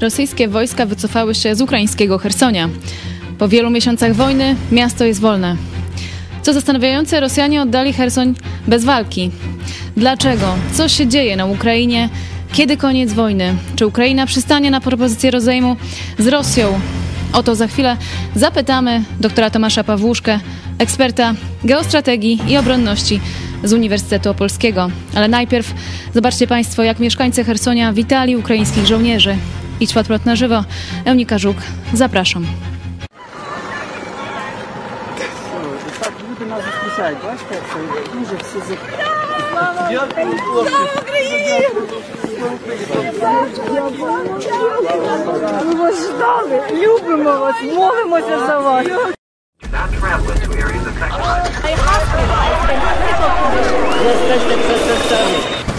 Rosyjskie wojska wycofały się z ukraińskiego Hersonia. Po wielu miesiącach wojny miasto jest wolne. Co zastanawiające, Rosjanie oddali Hersoń bez walki. Dlaczego? Co się dzieje na Ukrainie? Kiedy koniec wojny? Czy Ukraina przystanie na propozycję rozejmu z Rosją? O to za chwilę zapytamy doktora Tomasza Pawłuszkę, eksperta geostrategii i obronności z Uniwersytetu Opolskiego. Ale najpierw zobaczcie Państwo, jak mieszkańcy Hersonia witali ukraińskich żołnierzy. I Patrot na żywo. Eunika Żuk, zapraszam. Ми вас ждали, любимо вас, молимося за вас. Jesteście przestraszeni.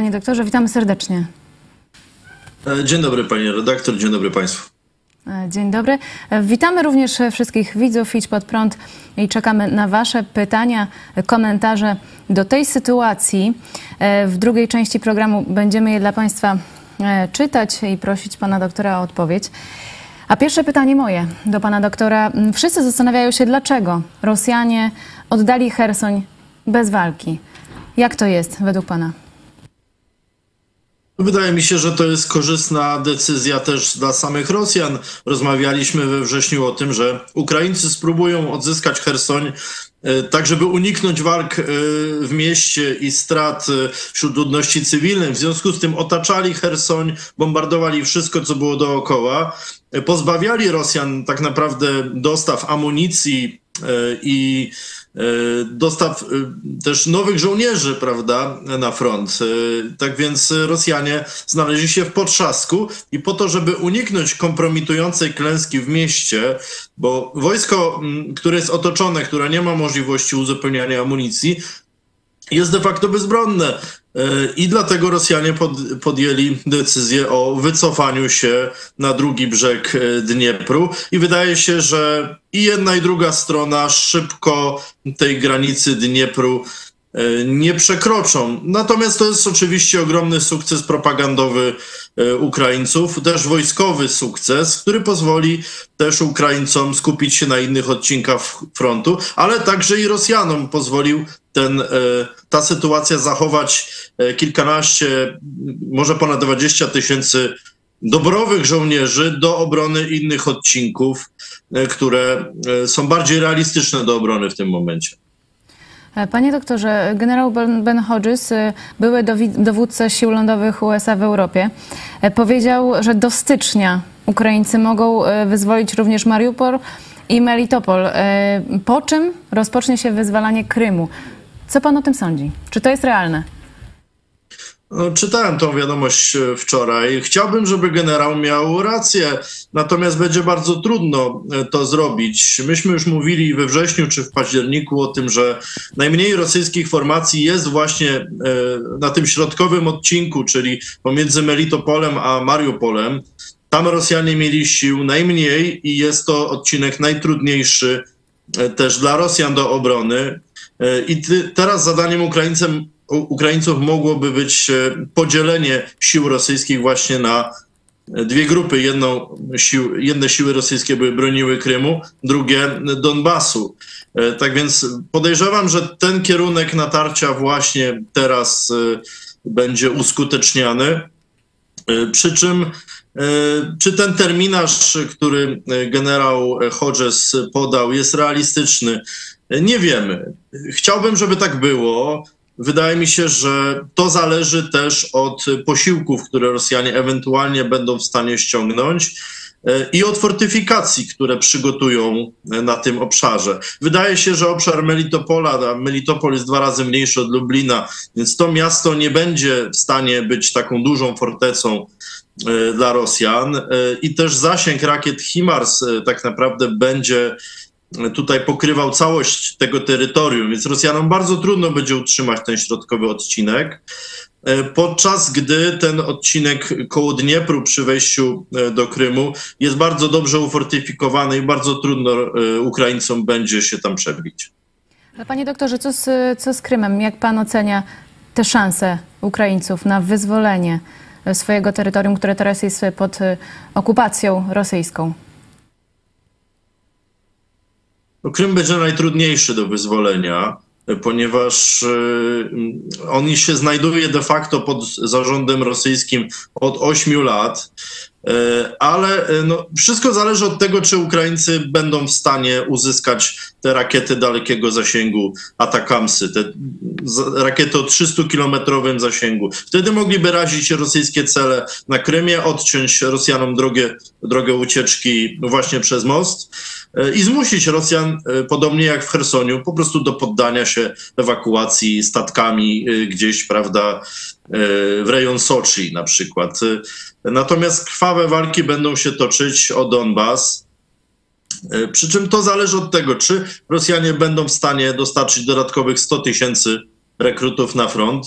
Panie doktorze, witamy serdecznie. E, Dzień dobry panie redaktor, dzień dobry państwu. E, Dzień dobry. E, Witamy również wszystkich widzów Idź Pod Prąd i czekamy na Wasze pytania, komentarze do tej sytuacji. W drugiej części programu będziemy je dla Państwa czytać i prosić Pana doktora o odpowiedź. A pierwsze pytanie moje do Pana doktora. Wszyscy zastanawiają się, dlaczego Rosjanie oddali Hersoń bez walki. Jak to jest według Pana? Wydaje mi się, że to jest korzystna decyzja też dla samych Rosjan. Rozmawialiśmy we wrześniu o tym, że Ukraińcy spróbują odzyskać Hersoń, e, tak żeby uniknąć walk e, w mieście i strat e, wśród ludności cywilnej. W związku z tym otaczali Hersoń, bombardowali wszystko, co było dookoła. Pozbawiali Rosjan tak naprawdę dostaw amunicji i dostaw e, też nowych żołnierzy, prawda, na front. E, Tak więc Rosjanie znaleźli się w potrzasku i po to, żeby uniknąć kompromitującej klęski w mieście, bo wojsko, które jest otoczone, które nie ma możliwości uzupełniania amunicji, jest de facto bezbronne. E, I dlatego Rosjanie pod, podjęli decyzję o wycofaniu się na drugi brzeg e, Dniepru. I wydaje się, że i jedna, i druga strona szybko tej granicy Dniepru e, nie przekroczą. Natomiast to jest oczywiście ogromny sukces propagandowy Ukraińców, też wojskowy sukces, który pozwoli też Ukraińcom skupić się na innych odcinkach frontu, ale także i Rosjanom pozwolił ten, e, ta sytuacja zachować e, kilkanaście, może ponad 20 tysięcy dobrowych żołnierzy do obrony innych odcinków, e, które e, są bardziej realistyczne do obrony w tym momencie. E, Panie doktorze, generał Ben Hodges, y, były dowódca sił lądowych USA w Europie, e, powiedział, że do stycznia Ukraińcy mogą e, wyzwolić również Mariupol i Melitopol, e, po czym rozpocznie się wyzwalanie Krymu. Co pan o tym sądzi? Czy to jest realne? No, czytałem tą wiadomość e, wczoraj. Chciałbym, żeby generał miał rację, natomiast będzie bardzo trudno e, to zrobić. Myśmy już mówili we wrześniu czy w październiku o tym, że najmniej rosyjskich formacji jest właśnie e, na tym środkowym odcinku, czyli pomiędzy Melitopolem a Mariupolem. Tam Rosjanie mieli sił najmniej i jest to odcinek najtrudniejszy też dla Rosjan do obrony. I ty, teraz zadaniem Ukraińcem, Ukraińców mogłoby być e, podzielenie sił rosyjskich właśnie na e, dwie grupy. Jedną sił, jedne siły rosyjskie były broniły Krymu, drugie Donbasu. E, Tak więc podejrzewam, że ten kierunek natarcia właśnie teraz będzie uskuteczniany. Przy czym, czy ten terminarz, który generał Hodges podał, jest realistyczny? Nie wiemy. Chciałbym, żeby tak było. Wydaje mi się, że to zależy też od posiłków, które Rosjanie ewentualnie będą w stanie ściągnąć e, i od fortyfikacji, które przygotują e, na tym obszarze. Wydaje się, że obszar Melitopola, a Melitopol jest dwa razy mniejszy od Lublina, więc to miasto nie będzie w stanie być taką dużą fortecą e, dla Rosjan. I też zasięg rakiet HIMARS tak naprawdę będzie tutaj pokrywał całość tego terytorium, więc Rosjanom bardzo trudno będzie utrzymać ten środkowy odcinek. E, Podczas gdy ten odcinek koło Dniepru przy wejściu e, do Krymu jest bardzo dobrze ufortyfikowany i bardzo trudno e, Ukraińcom będzie się tam przebić. Ale panie doktorze, co z, co z Krymem? Jak pan ocenia te szanse Ukraińców na wyzwolenie swojego terytorium, które teraz jest pod okupacją rosyjską? No, Krym będzie najtrudniejszy do wyzwolenia, ponieważ e, on się znajduje de facto pod zarządem rosyjskim od 8 lat. E, Ale e, no, wszystko zależy od tego, czy Ukraińcy będą w stanie uzyskać te rakiety dalekiego zasięgu Atakamsy, te rakiety o 300-kilometrowym zasięgu. Wtedy mogliby razić rosyjskie cele na Krymie, odciąć Rosjanom drogę, drogę ucieczki właśnie przez most e, i zmusić Rosjan, podobnie jak w Chersoniu, po prostu do poddania się ewakuacji statkami gdzieś, prawda, w rejon Soczi na przykład. E, Natomiast krwawe walki będą się toczyć o Donbas. E, Przy czym to zależy od tego, czy Rosjanie będą w stanie dostarczyć dodatkowych 100 tysięcy rekrutów na front,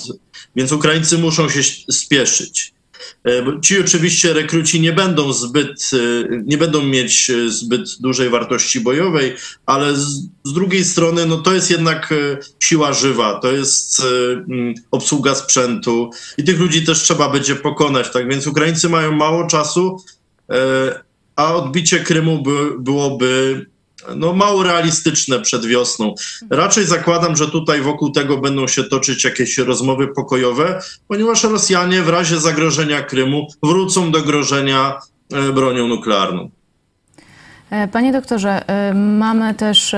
więc Ukraińcy muszą się spieszyć. E, Ci oczywiście rekruci nie będą zbyt, e, nie będą mieć e, zbyt dużej wartości bojowej, ale z, z drugiej strony no to jest jednak siła żywa, to jest obsługa sprzętu i tych ludzi też trzeba będzie pokonać, tak więc Ukraińcy mają mało czasu, a odbicie Krymu by, byłoby no, mało realistyczne przed wiosną. Raczej zakładam, że tutaj wokół tego będą się toczyć jakieś rozmowy pokojowe, ponieważ Rosjanie w razie zagrożenia Krymu wrócą do grożenia e, bronią nuklearną. E, Panie doktorze, e, mamy też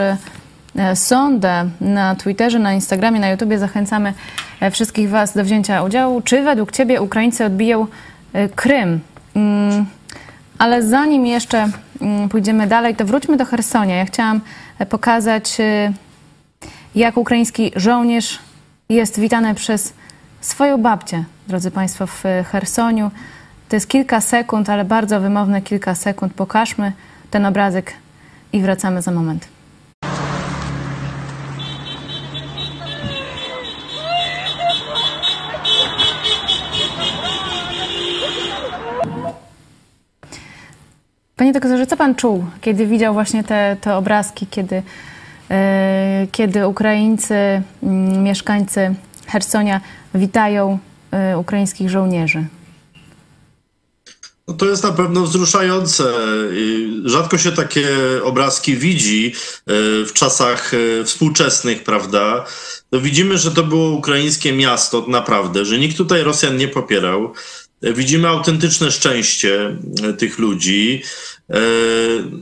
sondę na Twitterze, na Instagramie, na YouTubie. Zachęcamy wszystkich Was do wzięcia udziału. Czy według Ciebie Ukraińcy odbiją Krym? Mm, Ale zanim jeszcze pójdziemy dalej, to wróćmy do Hersonia. Ja chciałam e, pokazać, e, jak ukraiński żołnierz jest witany przez swoją babcię, drodzy Państwo, w e, Chersoniu. To jest kilka sekund, ale bardzo wymowne kilka sekund. Pokażmy ten obrazek i wracamy za moment. Panie doktorze, co pan czuł, kiedy widział właśnie te, te obrazki, kiedy, e, kiedy Ukraińcy, mm, mieszkańcy Hersonia witają e, ukraińskich żołnierzy? No to jest na pewno wzruszające. Rzadko się takie obrazki widzi e, w czasach współczesnych, prawda? To widzimy, że to było ukraińskie miasto, naprawdę, że nikt tutaj Rosjan nie popierał. Widzimy autentyczne szczęście e, tych ludzi. E,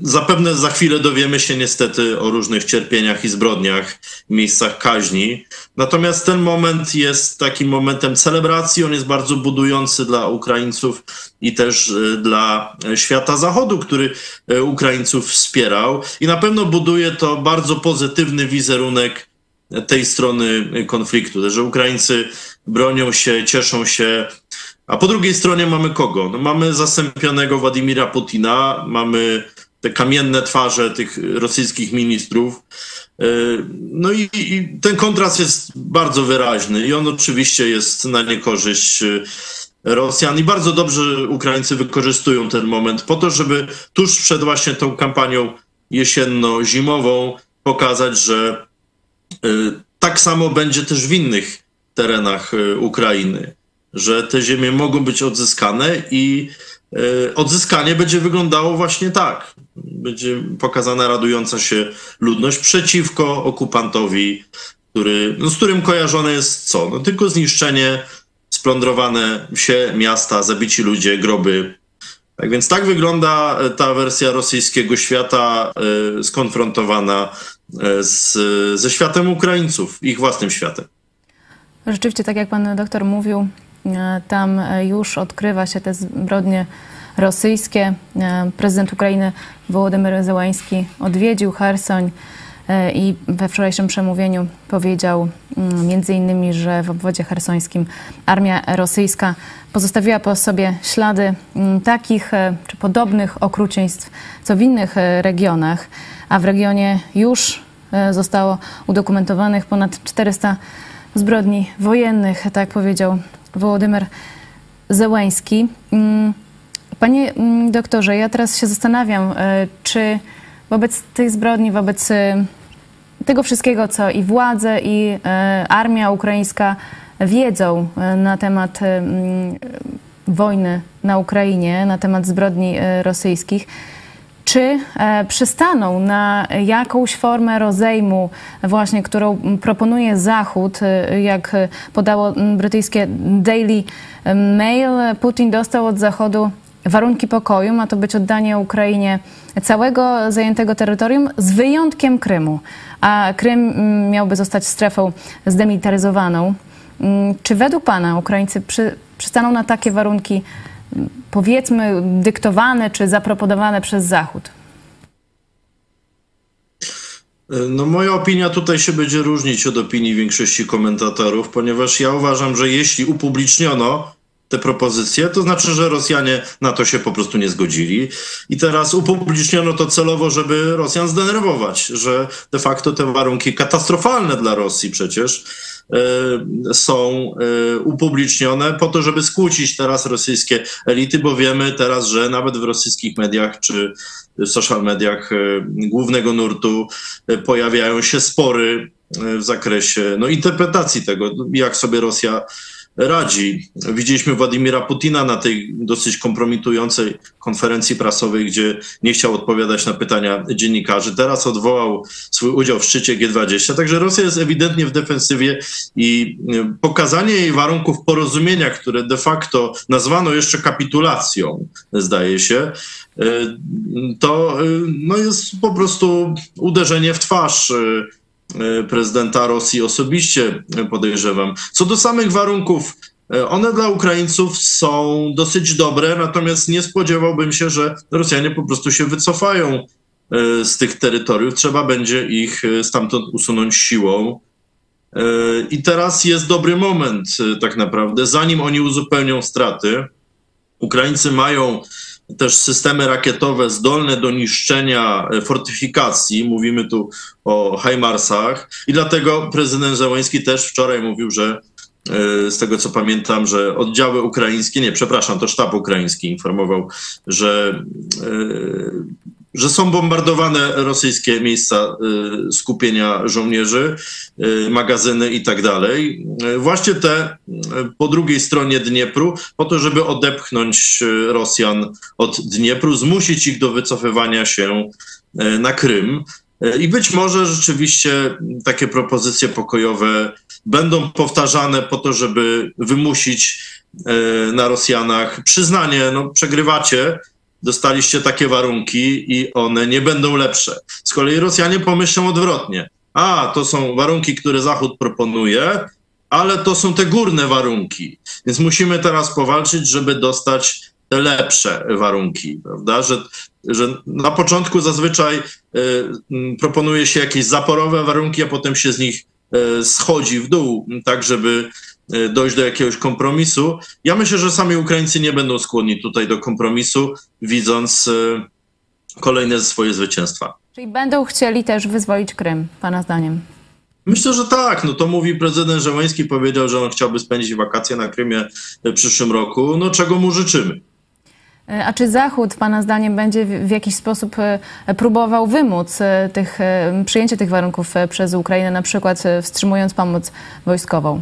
Zapewne za chwilę dowiemy się niestety o różnych cierpieniach i zbrodniach, miejscach kaźni. Natomiast ten moment jest takim momentem celebracji, on jest bardzo budujący dla Ukraińców i też e, dla świata zachodu, który Ukraińców wspierał. I na pewno buduje to bardzo pozytywny wizerunek tej strony konfliktu, że Ukraińcy bronią się, cieszą się. A po drugiej stronie mamy kogo? No mamy zastąpionego Władimira Putina, mamy te kamienne twarze tych rosyjskich ministrów. Yy, No i, i ten kontrast jest bardzo wyraźny i on oczywiście jest na niekorzyść yy, Rosjan i bardzo dobrze Ukraińcy wykorzystują ten moment po to, żeby tuż przed właśnie tą kampanią jesienno-zimową pokazać, że y, tak samo będzie też w innych terenach Ukrainy, że te ziemie mogą być odzyskane i y, odzyskanie będzie wyglądało właśnie tak. Będzie pokazana radująca się ludność przeciwko okupantowi, który, no, z którym kojarzone jest co? No, tylko zniszczenie, splądrowane wsie, miasta, zabici ludzie, groby. Tak więc tak wygląda e, ta wersja rosyjskiego świata e, skonfrontowana e, z, ze światem Ukraińców, ich własnym światem. Rzeczywiście, tak jak pan doktor mówił, e, tam e, już odkrywa się te zbrodnie rosyjskie. E, Prezydent Ukrainy Wołodymyr Zełański odwiedził Chersoń. e, i we wczorajszym przemówieniu powiedział mm, między innymi, że w obwodzie hersońskim armia rosyjska pozostawiła po sobie ślady mm, takich e, czy podobnych okrucieństw, co w innych e, regionach, a w regionie już zostało udokumentowanych ponad 400 zbrodni wojennych, tak powiedział Wołodymyr Zełański. Mm, panie doktorze, ja teraz się zastanawiam, czy wobec tych zbrodni, wobec y, tego wszystkiego, co i władze, i y, armia ukraińska wiedzą na temat mm, wojny na Ukrainie, na temat zbrodni rosyjskich, czy e, przystaną na jakąś formę rozejmu, właśnie, którą proponuje Zachód, jak podało brytyjskie Daily Mail, Putin dostał od Zachodu warunki pokoju. Ma to być oddanie Ukrainie całego zajętego terytorium z wyjątkiem Krymu. A Krym mm, miałby zostać strefą zdemilitaryzowaną. Mm, czy według Pana Ukraińcy przy, przystaną na takie warunki, powiedzmy, dyktowane czy zaproponowane przez Zachód? No moja opinia tutaj się będzie różnić od opinii większości komentatorów, ponieważ ja uważam, że jeśli upubliczniono te propozycje, to znaczy, że Rosjanie na to się po prostu nie zgodzili. I teraz upubliczniono to celowo, żeby Rosjan zdenerwować, że de facto te warunki katastrofalne dla Rosji przecież są y, upublicznione po to, żeby skłócić teraz rosyjskie elity, bo wiemy teraz, że nawet w rosyjskich mediach czy w social mediach y, głównego nurtu pojawiają się spory w zakresie no, interpretacji tego, jak sobie Rosja radzi. Widzieliśmy Władimira Putina na tej dosyć kompromitującej konferencji prasowej, gdzie nie chciał odpowiadać na pytania dziennikarzy. Teraz odwołał swój udział w szczycie G20. Także Rosja jest ewidentnie w defensywie i pokazanie jej warunków porozumienia, które de facto nazwano jeszcze kapitulacją, zdaje się, e, to e, no jest po prostu uderzenie w twarz E, prezydenta Rosji osobiście, e, podejrzewam. Co do samych warunków, e, one dla Ukraińców są dosyć dobre, natomiast nie spodziewałbym się, że Rosjanie po prostu się wycofają z tych terytoriów. Trzeba będzie ich stamtąd usunąć siłą. I teraz jest dobry moment, tak naprawdę, zanim oni uzupełnią straty. Ukraińcy mają też systemy rakietowe zdolne do niszczenia e, fortyfikacji. Mówimy tu o Hajmarsach. I dlatego prezydent Zełański też wczoraj mówił, że e, z tego co pamiętam, że oddziały ukraińskie, nie, przepraszam, to sztab ukraiński informował, że e, że są bombardowane rosyjskie miejsca y, skupienia żołnierzy, y, magazyny i tak dalej. Y, właśnie te po drugiej stronie Dniepru, po to, żeby odepchnąć Rosjan od Dniepru, zmusić ich do wycofywania się na Krym. I być może rzeczywiście takie propozycje pokojowe będą powtarzane po to, żeby wymusić na Rosjanach przyznanie, no przegrywacie, dostaliście takie warunki i one nie będą lepsze. Z kolei Rosjanie pomyślą odwrotnie. A, to są warunki, które Zachód proponuje, ale to są te górne warunki. Więc musimy teraz powalczyć, żeby dostać te lepsze warunki, prawda? Że, że na początku zazwyczaj y, proponuje się jakieś zaporowe warunki, a potem się z nich y, schodzi w dół, tak żeby dojść do jakiegoś kompromisu. Ja myślę, że sami Ukraińcy nie będą skłonni tutaj do kompromisu, widząc e, kolejne swoje zwycięstwa. Czyli będą chcieli też wyzwolić Krym, Pana zdaniem? Myślę, że tak. No to mówi prezydent Żeleński, powiedział, że on chciałby spędzić wakacje na Krymie w przyszłym roku. No czego mu życzymy. E, a czy Zachód, Pana zdaniem, będzie w jakiś sposób próbował wymóc tych, przyjęcie tych warunków przez Ukrainę, na przykład wstrzymując pomoc wojskową?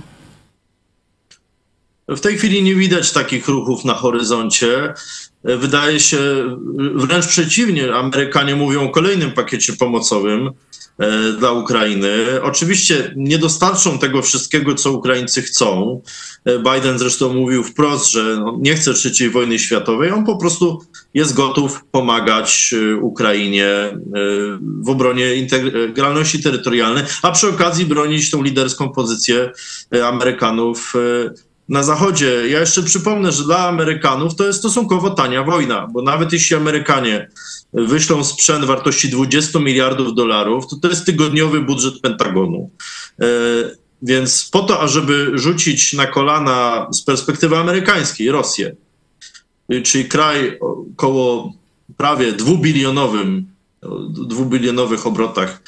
W tej chwili nie widać takich ruchów na horyzoncie. Wydaje się wręcz przeciwnie. Amerykanie mówią o kolejnym pakiecie pomocowym e, dla Ukrainy. Oczywiście nie dostarczą tego wszystkiego, co Ukraińcy chcą. E, Biden zresztą mówił wprost, że no, nie chce trzeciej wojny światowej. On po prostu jest gotów pomagać e, Ukrainie w obronie integralności terytorialnej, a przy okazji bronić tą liderską pozycję Amerykanów na Zachodzie. Ja jeszcze przypomnę, że dla Amerykanów to jest stosunkowo tania wojna, bo nawet jeśli Amerykanie wyślą sprzęt wartości 20 miliardów dolarów, to to jest tygodniowy budżet Pentagonu. E, więc po to, ażeby rzucić na kolana z perspektywy amerykańskiej Rosję, czyli kraj około prawie dwubilionowym, dwubilionowych obrotach,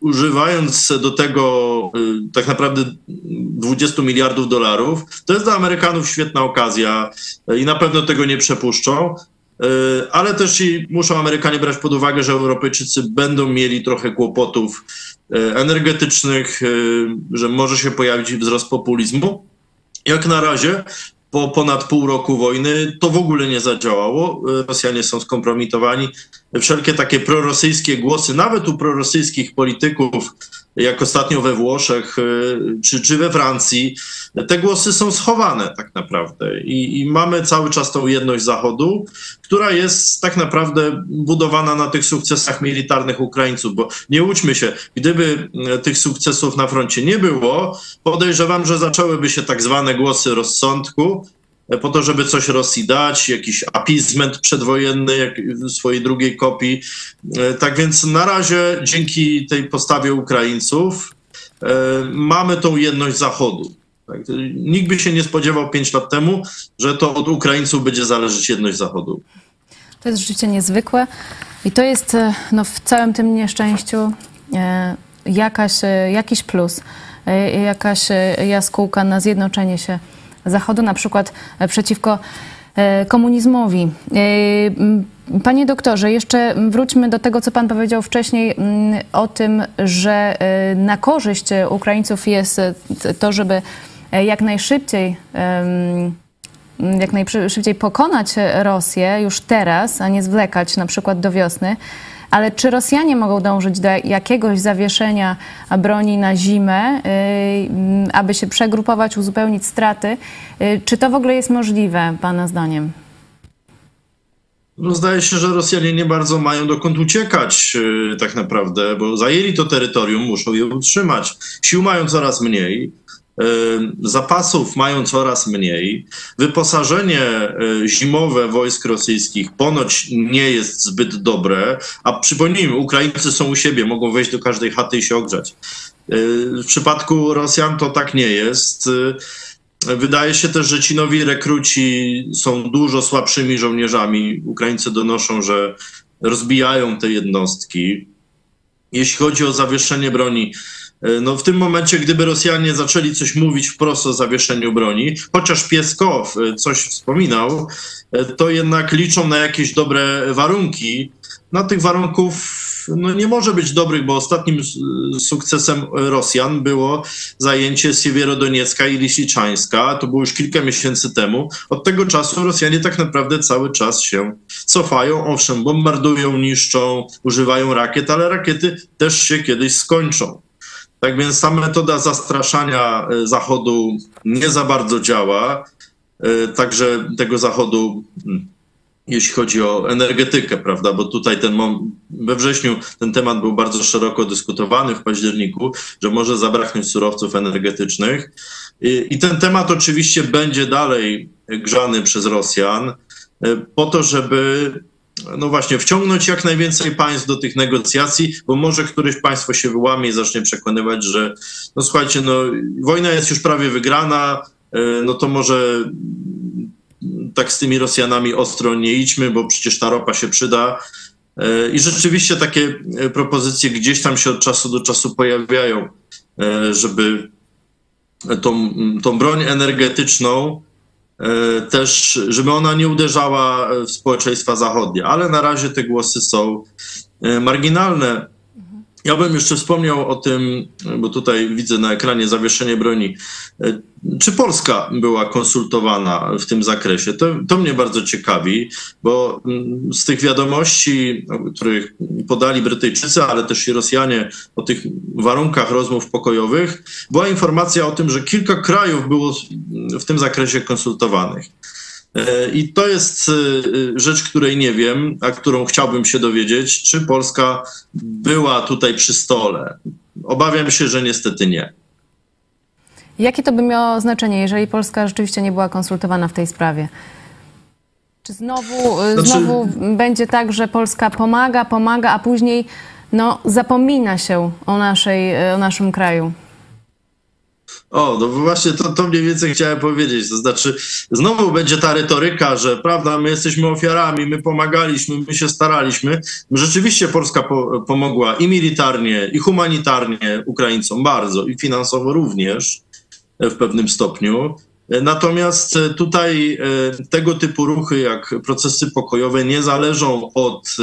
używając do tego e, tak naprawdę 20 miliardów dolarów, to jest dla Amerykanów świetna okazja i na pewno tego nie przepuszczą. Ale też i muszą Amerykanie brać pod uwagę, że Europejczycy będą mieli trochę kłopotów energetycznych, że może się pojawić wzrost populizmu. Jak na razie po ponad pół roku wojny to w ogóle nie zadziałało. Rosjanie są skompromitowani. Wszelkie takie prorosyjskie głosy, nawet u prorosyjskich polityków, jak ostatnio we Włoszech y, czy, czy we Francji, te głosy są schowane tak naprawdę. I, I, mamy cały czas tą jedność Zachodu, która jest tak naprawdę budowana na tych sukcesach militarnych Ukraińców, bo nie łudźmy się, gdyby y, tych sukcesów na froncie nie było, podejrzewam, że zaczęłyby się tak zwane głosy rozsądku, po to, żeby coś Rosji dać, jakiś appeasement przedwojenny jak w swojej drugiej kopii. E, tak więc na razie dzięki tej postawie Ukraińców e, mamy tą jedność Zachodu. Tak? Nikt by się nie spodziewał pięć lat temu, że to od Ukraińców będzie zależeć jedność Zachodu. To jest rzeczywiście niezwykłe i to jest e, no, w całym tym nieszczęściu jakaś, jakiś plus, jakaś jaskółka na zjednoczenie się Zachodu, na przykład e, przeciwko e, komunizmowi. E, panie doktorze, jeszcze wróćmy do tego, co pan powiedział wcześniej o tym, że na korzyść Ukraińców jest to, żeby jak najszybciej jak najszybciej pokonać Rosję już teraz, a nie zwlekać na przykład do wiosny. Ale czy Rosjanie mogą dążyć do jakiegoś zawieszenia broni na zimę, y, aby się przegrupować, uzupełnić straty? Y, czy to w ogóle jest możliwe, Pana zdaniem? No zdaje się, że Rosjanie nie bardzo mają dokąd uciekać y, tak naprawdę, bo zajęli to terytorium, muszą je utrzymać. Sił mają coraz mniej zapasów mają coraz mniej. Wyposażenie e, zimowe wojsk rosyjskich ponoć nie jest zbyt dobre, a przypomnijmy, Ukraińcy są u siebie, mogą wejść do każdej chaty i się ogrzać. E, w przypadku Rosjan to tak nie jest. E, wydaje się też, że ci nowi rekruci są dużo słabszymi żołnierzami. Ukraińcy donoszą, że rozbijają te jednostki. Jeśli chodzi o zawieszenie broni, no w tym momencie, gdyby Rosjanie zaczęli coś mówić wprost o zawieszeniu broni, chociaż Pieskow e, coś wspominał, e, to jednak liczą na jakieś dobre warunki. No tych warunków no, nie może być dobrych, bo ostatnim sukcesem Rosjan było zajęcie Siewierodoniecka i Lisiczańska. To było już kilka miesięcy temu. Od tego czasu Rosjanie tak naprawdę cały czas się cofają. Owszem, bombardują, niszczą, używają rakiet, ale rakiety też się kiedyś skończą. Tak więc ta metoda zastraszania e, Zachodu nie za bardzo działa. E, także tego Zachodu, hmm, jeśli chodzi o energetykę, prawda, bo tutaj ten we wrześniu ten temat był bardzo szeroko dyskutowany w październiku, że może zabraknąć surowców energetycznych. I, i ten temat oczywiście będzie dalej grzany przez Rosjan po to, żeby no właśnie, wciągnąć jak najwięcej państw do tych negocjacji, bo może któreś państwo się wyłamie i zacznie przekonywać, że no słuchajcie, no wojna jest już prawie wygrana, e, no to może tak z tymi Rosjanami ostro nie idźmy, bo przecież ta ropa się przyda. E, I rzeczywiście takie e, propozycje gdzieś tam się od czasu do czasu pojawiają, żeby tą, tą broń energetyczną też, żeby ona nie uderzała w społeczeństwa zachodnie, ale na razie te głosy są e, marginalne. Ja bym jeszcze wspomniał o tym, bo tutaj widzę na ekranie zawieszenie broni. Czy Polska była konsultowana w tym zakresie? To, to mnie bardzo ciekawi, bo z tych wiadomości, których podali Brytyjczycy, ale też i Rosjanie o tych warunkach rozmów pokojowych, była informacja o tym, że kilka krajów było w tym zakresie konsultowanych. I to jest e, rzecz, której nie wiem, a którą chciałbym się dowiedzieć, czy Polska była tutaj przy stole. Obawiam się, że niestety nie. Jakie to by miało znaczenie, jeżeli Polska rzeczywiście nie była konsultowana w tej sprawie? Czy znowu, y, Znaczy- znowu będzie tak, że Polska pomaga, pomaga, a później no, zapomina się o, naszej, y, o naszym kraju? O, no właśnie to, to mniej więcej chciałem powiedzieć. To znaczy, znowu będzie ta retoryka, że prawda, my jesteśmy ofiarami, my pomagaliśmy, my się staraliśmy. Rzeczywiście Polska po, pomogła i militarnie, i humanitarnie Ukraińcom bardzo, i finansowo również e, w pewnym stopniu. E, Natomiast e, tutaj tego typu ruchy, jak procesy pokojowe, nie zależą od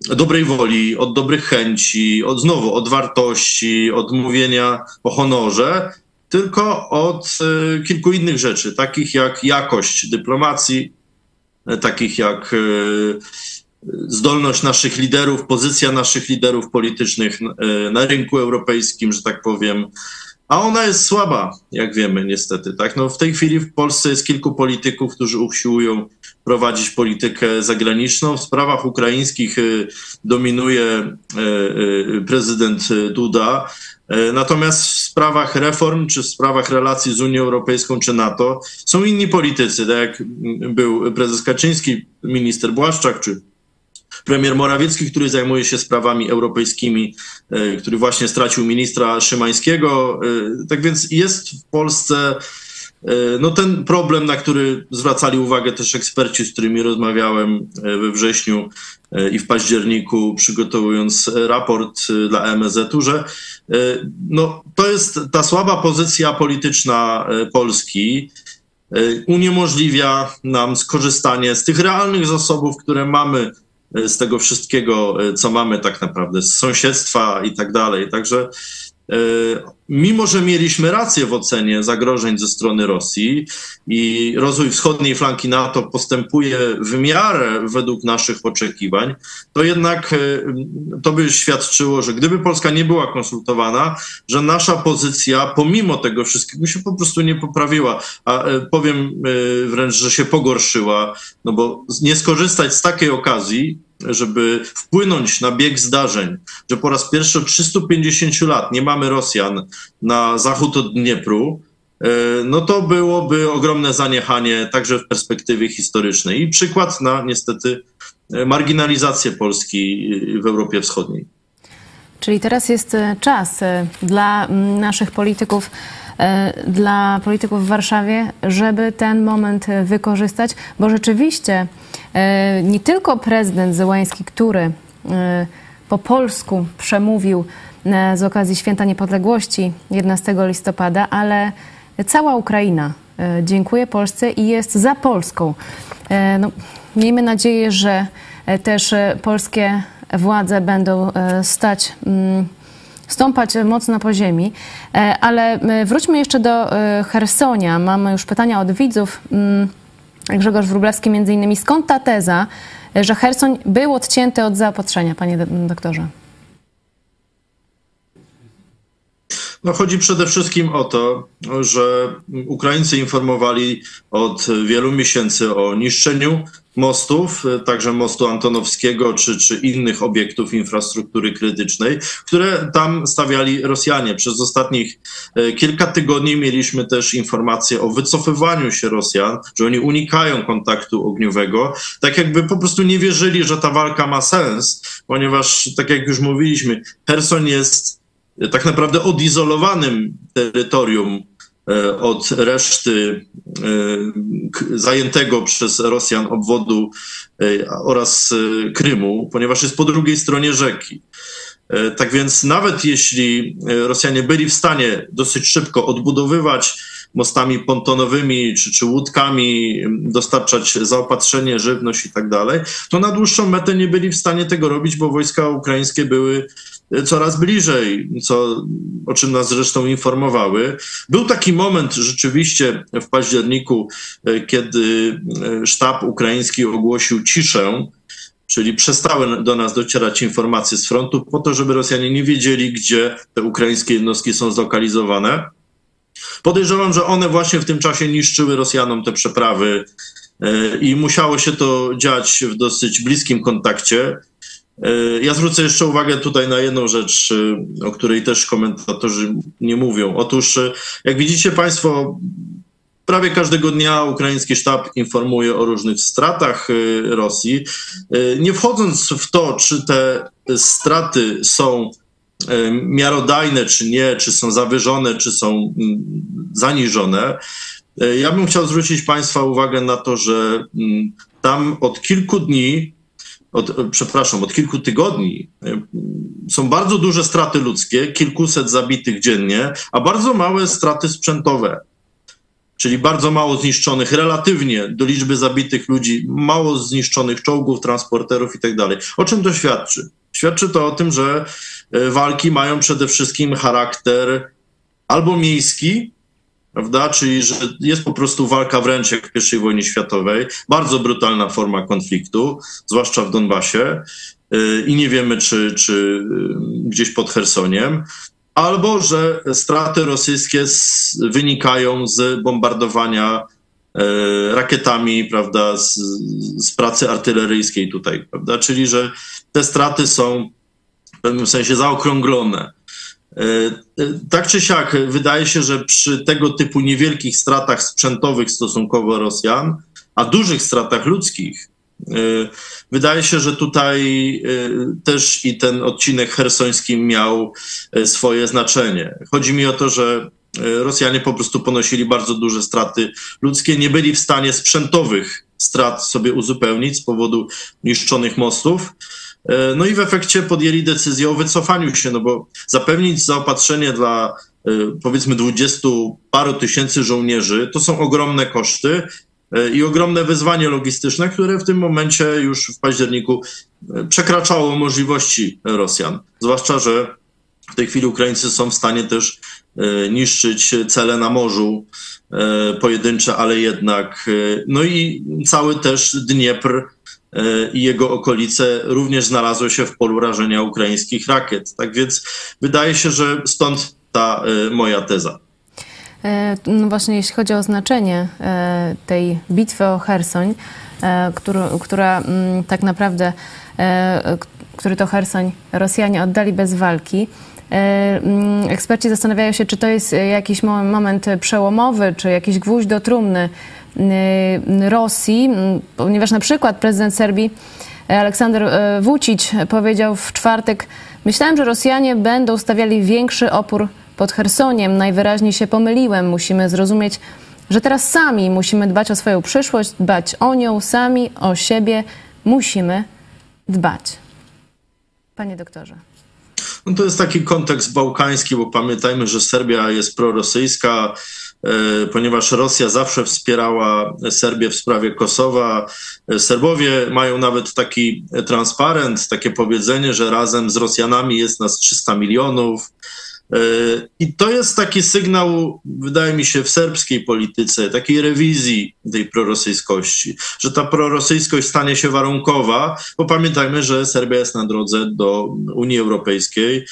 dobrej woli, od dobrych chęci, od znowu od wartości, od mówienia o honorze, tylko od e, kilku innych rzeczy, takich jak jakość dyplomacji, e, takich jak e, zdolność naszych liderów, pozycja naszych liderów politycznych na rynku europejskim, że tak powiem. A ona jest słaba, jak wiemy, niestety. Tak? No, w tej chwili w Polsce jest kilku polityków, którzy usiłują prowadzić politykę zagraniczną. W sprawach ukraińskich y, dominuje y, y, prezydent Duda. Natomiast w sprawach reform, czy w sprawach relacji z Unią Europejską, czy NATO są inni politycy, tak jak był prezes Kaczyński, minister Błaszczak, czy premier Morawiecki, który zajmuje się sprawami europejskimi, e, który właśnie stracił ministra Szymańskiego. E, Tak więc jest w Polsce e, no ten problem, na który zwracali uwagę też eksperci, z którymi rozmawiałem we wrześniu i w październiku, przygotowując raport dla MSZ-u, że no, to jest ta słaba pozycja polityczna Polski, uniemożliwia nam skorzystanie z tych realnych zasobów, które mamy z tego wszystkiego, e, co mamy tak naprawdę, z sąsiedztwa i tak dalej. Także mimo, że mieliśmy rację w ocenie zagrożeń ze strony Rosji i rozwój wschodniej flanki NATO postępuje w miarę według naszych oczekiwań, to jednak e, to by świadczyło, że gdyby Polska nie była konsultowana, że nasza pozycja pomimo tego wszystkiego się po prostu nie poprawiła, a e, powiem e, wręcz, że się pogorszyła, no bo nie skorzystać z takiej okazji, żeby wpłynąć na bieg zdarzeń, że po raz pierwszy od 350 lat nie mamy Rosjan na zachód od Dniepru, e, no to byłoby ogromne zaniechanie także w perspektywie historycznej i przykład na niestety e, marginalizację Polski e, w Europie Wschodniej. Czyli teraz jest czas dla naszych polityków, dla polityków w Warszawie, żeby ten moment e, wykorzystać, bo rzeczywiście e, nie tylko prezydent Zełański, który e, po polsku przemówił e, z okazji Święta Niepodległości 11 listopada, ale cała Ukraina e, dziękuję Polsce i jest za Polską. E, No, miejmy nadzieję, że e, też e, polskie władze będą e, stać, mm, stąpać mocno po ziemi. E, Ale e, wróćmy jeszcze do e, Hersonia. Mamy już pytania od widzów. Mm, Grzegorz Wróblewski między innymi. Skąd ta teza, e, że Hersoń był odcięty od zaopatrzenia, panie do- doktorze? No chodzi przede wszystkim o to, że Ukraińcy informowali od wielu miesięcy o niszczeniu mostów, także mostu Antonowskiego czy, czy innych obiektów infrastruktury krytycznej, które tam stawiali Rosjanie. Przez ostatnich e, kilka tygodni mieliśmy też informacje o wycofywaniu się Rosjan, że oni unikają kontaktu ogniowego, tak jakby po prostu nie wierzyli, że ta walka ma sens, ponieważ tak jak już mówiliśmy, Herson jest tak naprawdę odizolowanym terytorium e, od reszty e, zajętego przez Rosjan obwodu e, oraz Krymu, ponieważ jest po drugiej stronie rzeki. Tak więc nawet jeśli Rosjanie byli w stanie dosyć szybko odbudowywać mostami pontonowymi czy, czy łódkami, dostarczać zaopatrzenie, żywność i tak dalej, to na dłuższą metę nie byli w stanie tego robić, bo wojska ukraińskie były e, coraz bliżej, co, o czym nas zresztą informowały. Był taki moment rzeczywiście w październiku, e, kiedy e, sztab ukraiński ogłosił ciszę, czyli przestały do nas docierać informacje z frontu po to, żeby Rosjanie nie wiedzieli, gdzie te ukraińskie jednostki są zlokalizowane. Podejrzewam, że one właśnie w tym czasie niszczyły Rosjanom te przeprawy e, i musiało się to dziać w dosyć bliskim kontakcie. Ja zwrócę jeszcze uwagę tutaj na jedną rzecz, o której też komentatorzy nie mówią. Otóż, jak widzicie Państwo, prawie każdego dnia ukraiński sztab informuje o różnych stratach Rosji. Nie wchodząc w to, czy te straty są miarodajne, czy nie, czy są zawyżone, czy są mm, zaniżone, ja bym chciał zwrócić Państwa uwagę na to, że mm, tam od kilku dni od, przepraszam, od kilku tygodni e, są bardzo duże straty ludzkie, kilkuset zabitych dziennie, a bardzo małe straty sprzętowe. Czyli bardzo mało zniszczonych relatywnie do liczby zabitych ludzi, mało zniszczonych czołgów, transporterów itd. Tak o czym to świadczy? Świadczy to o tym, że e, walki mają przede wszystkim charakter albo miejski, prawda? Czyli, że jest po prostu walka wręcz jak w I wojnie światowej, bardzo brutalna forma konfliktu, zwłaszcza w Donbasie y, i nie wiemy, czy, czy y, gdzieś pod Chersoniem, albo że straty rosyjskie z, wynikają z bombardowania y, rakietami, prawda, z, z pracy artyleryjskiej tutaj, prawda? Czyli, że te straty są pewnym sensie zaokrąglone. E, e, tak czy siak, wydaje się, że przy tego typu niewielkich stratach sprzętowych stosunkowo Rosjan, a dużych stratach ludzkich, e, wydaje się, że tutaj też i ten odcinek hersoński miał swoje znaczenie. Chodzi mi o to, że Rosjanie po prostu ponosili bardzo duże straty ludzkie, nie byli w stanie sprzętowych strat sobie uzupełnić z powodu niszczonych mostów. E, no i w efekcie podjęli decyzję o wycofaniu się, no bo zapewnić zaopatrzenie dla e, powiedzmy dwudziestu paru tysięcy żołnierzy to są ogromne koszty e, i ogromne wyzwanie logistyczne, które w tym momencie już w październiku przekraczało możliwości Rosjan. Zwłaszcza, że w tej chwili Ukraińcy są w stanie też niszczyć cele na morzu, pojedyncze, ale jednak. No i cały też Dniepr i jego okolice również znalazły się w polu rażenia ukraińskich rakiet. Tak więc wydaje się, że stąd ta e, moja teza. E, no właśnie, jeśli chodzi o znaczenie e, tej bitwy o Hersoń, która, która mm, tak naprawdę, który to Hersoń Rosjanie oddali bez walki, mm, Eksperci zastanawiają się, czy to jest jakiś moment przełomowy, czy jakiś gwóźdź do trumny Rosji, ponieważ na przykład prezydent Serbii e, Aleksander e, Vucic powiedział w czwartek: Myślałem, że Rosjanie będą stawiali większy opór pod Chersoniem. Najwyraźniej się pomyliłem. Musimy zrozumieć, że teraz sami musimy dbać o swoją przyszłość, dbać o nią, sami o siebie musimy dbać. Panie doktorze. No to jest taki kontekst bałkański, bo pamiętajmy, że Serbia jest prorosyjska, ponieważ Rosja zawsze wspierała Serbię w sprawie Kosowa. Serbowie mają nawet taki transparent, takie powiedzenie, że razem z Rosjanami jest nas 300 milionów. E, I to jest taki sygnał, wydaje mi się, w serbskiej polityce, takiej rewizji tej prorosyjskości, że ta prorosyjskość stanie się warunkowa, bo pamiętajmy, że Serbia jest na drodze do Unii Europejskiej.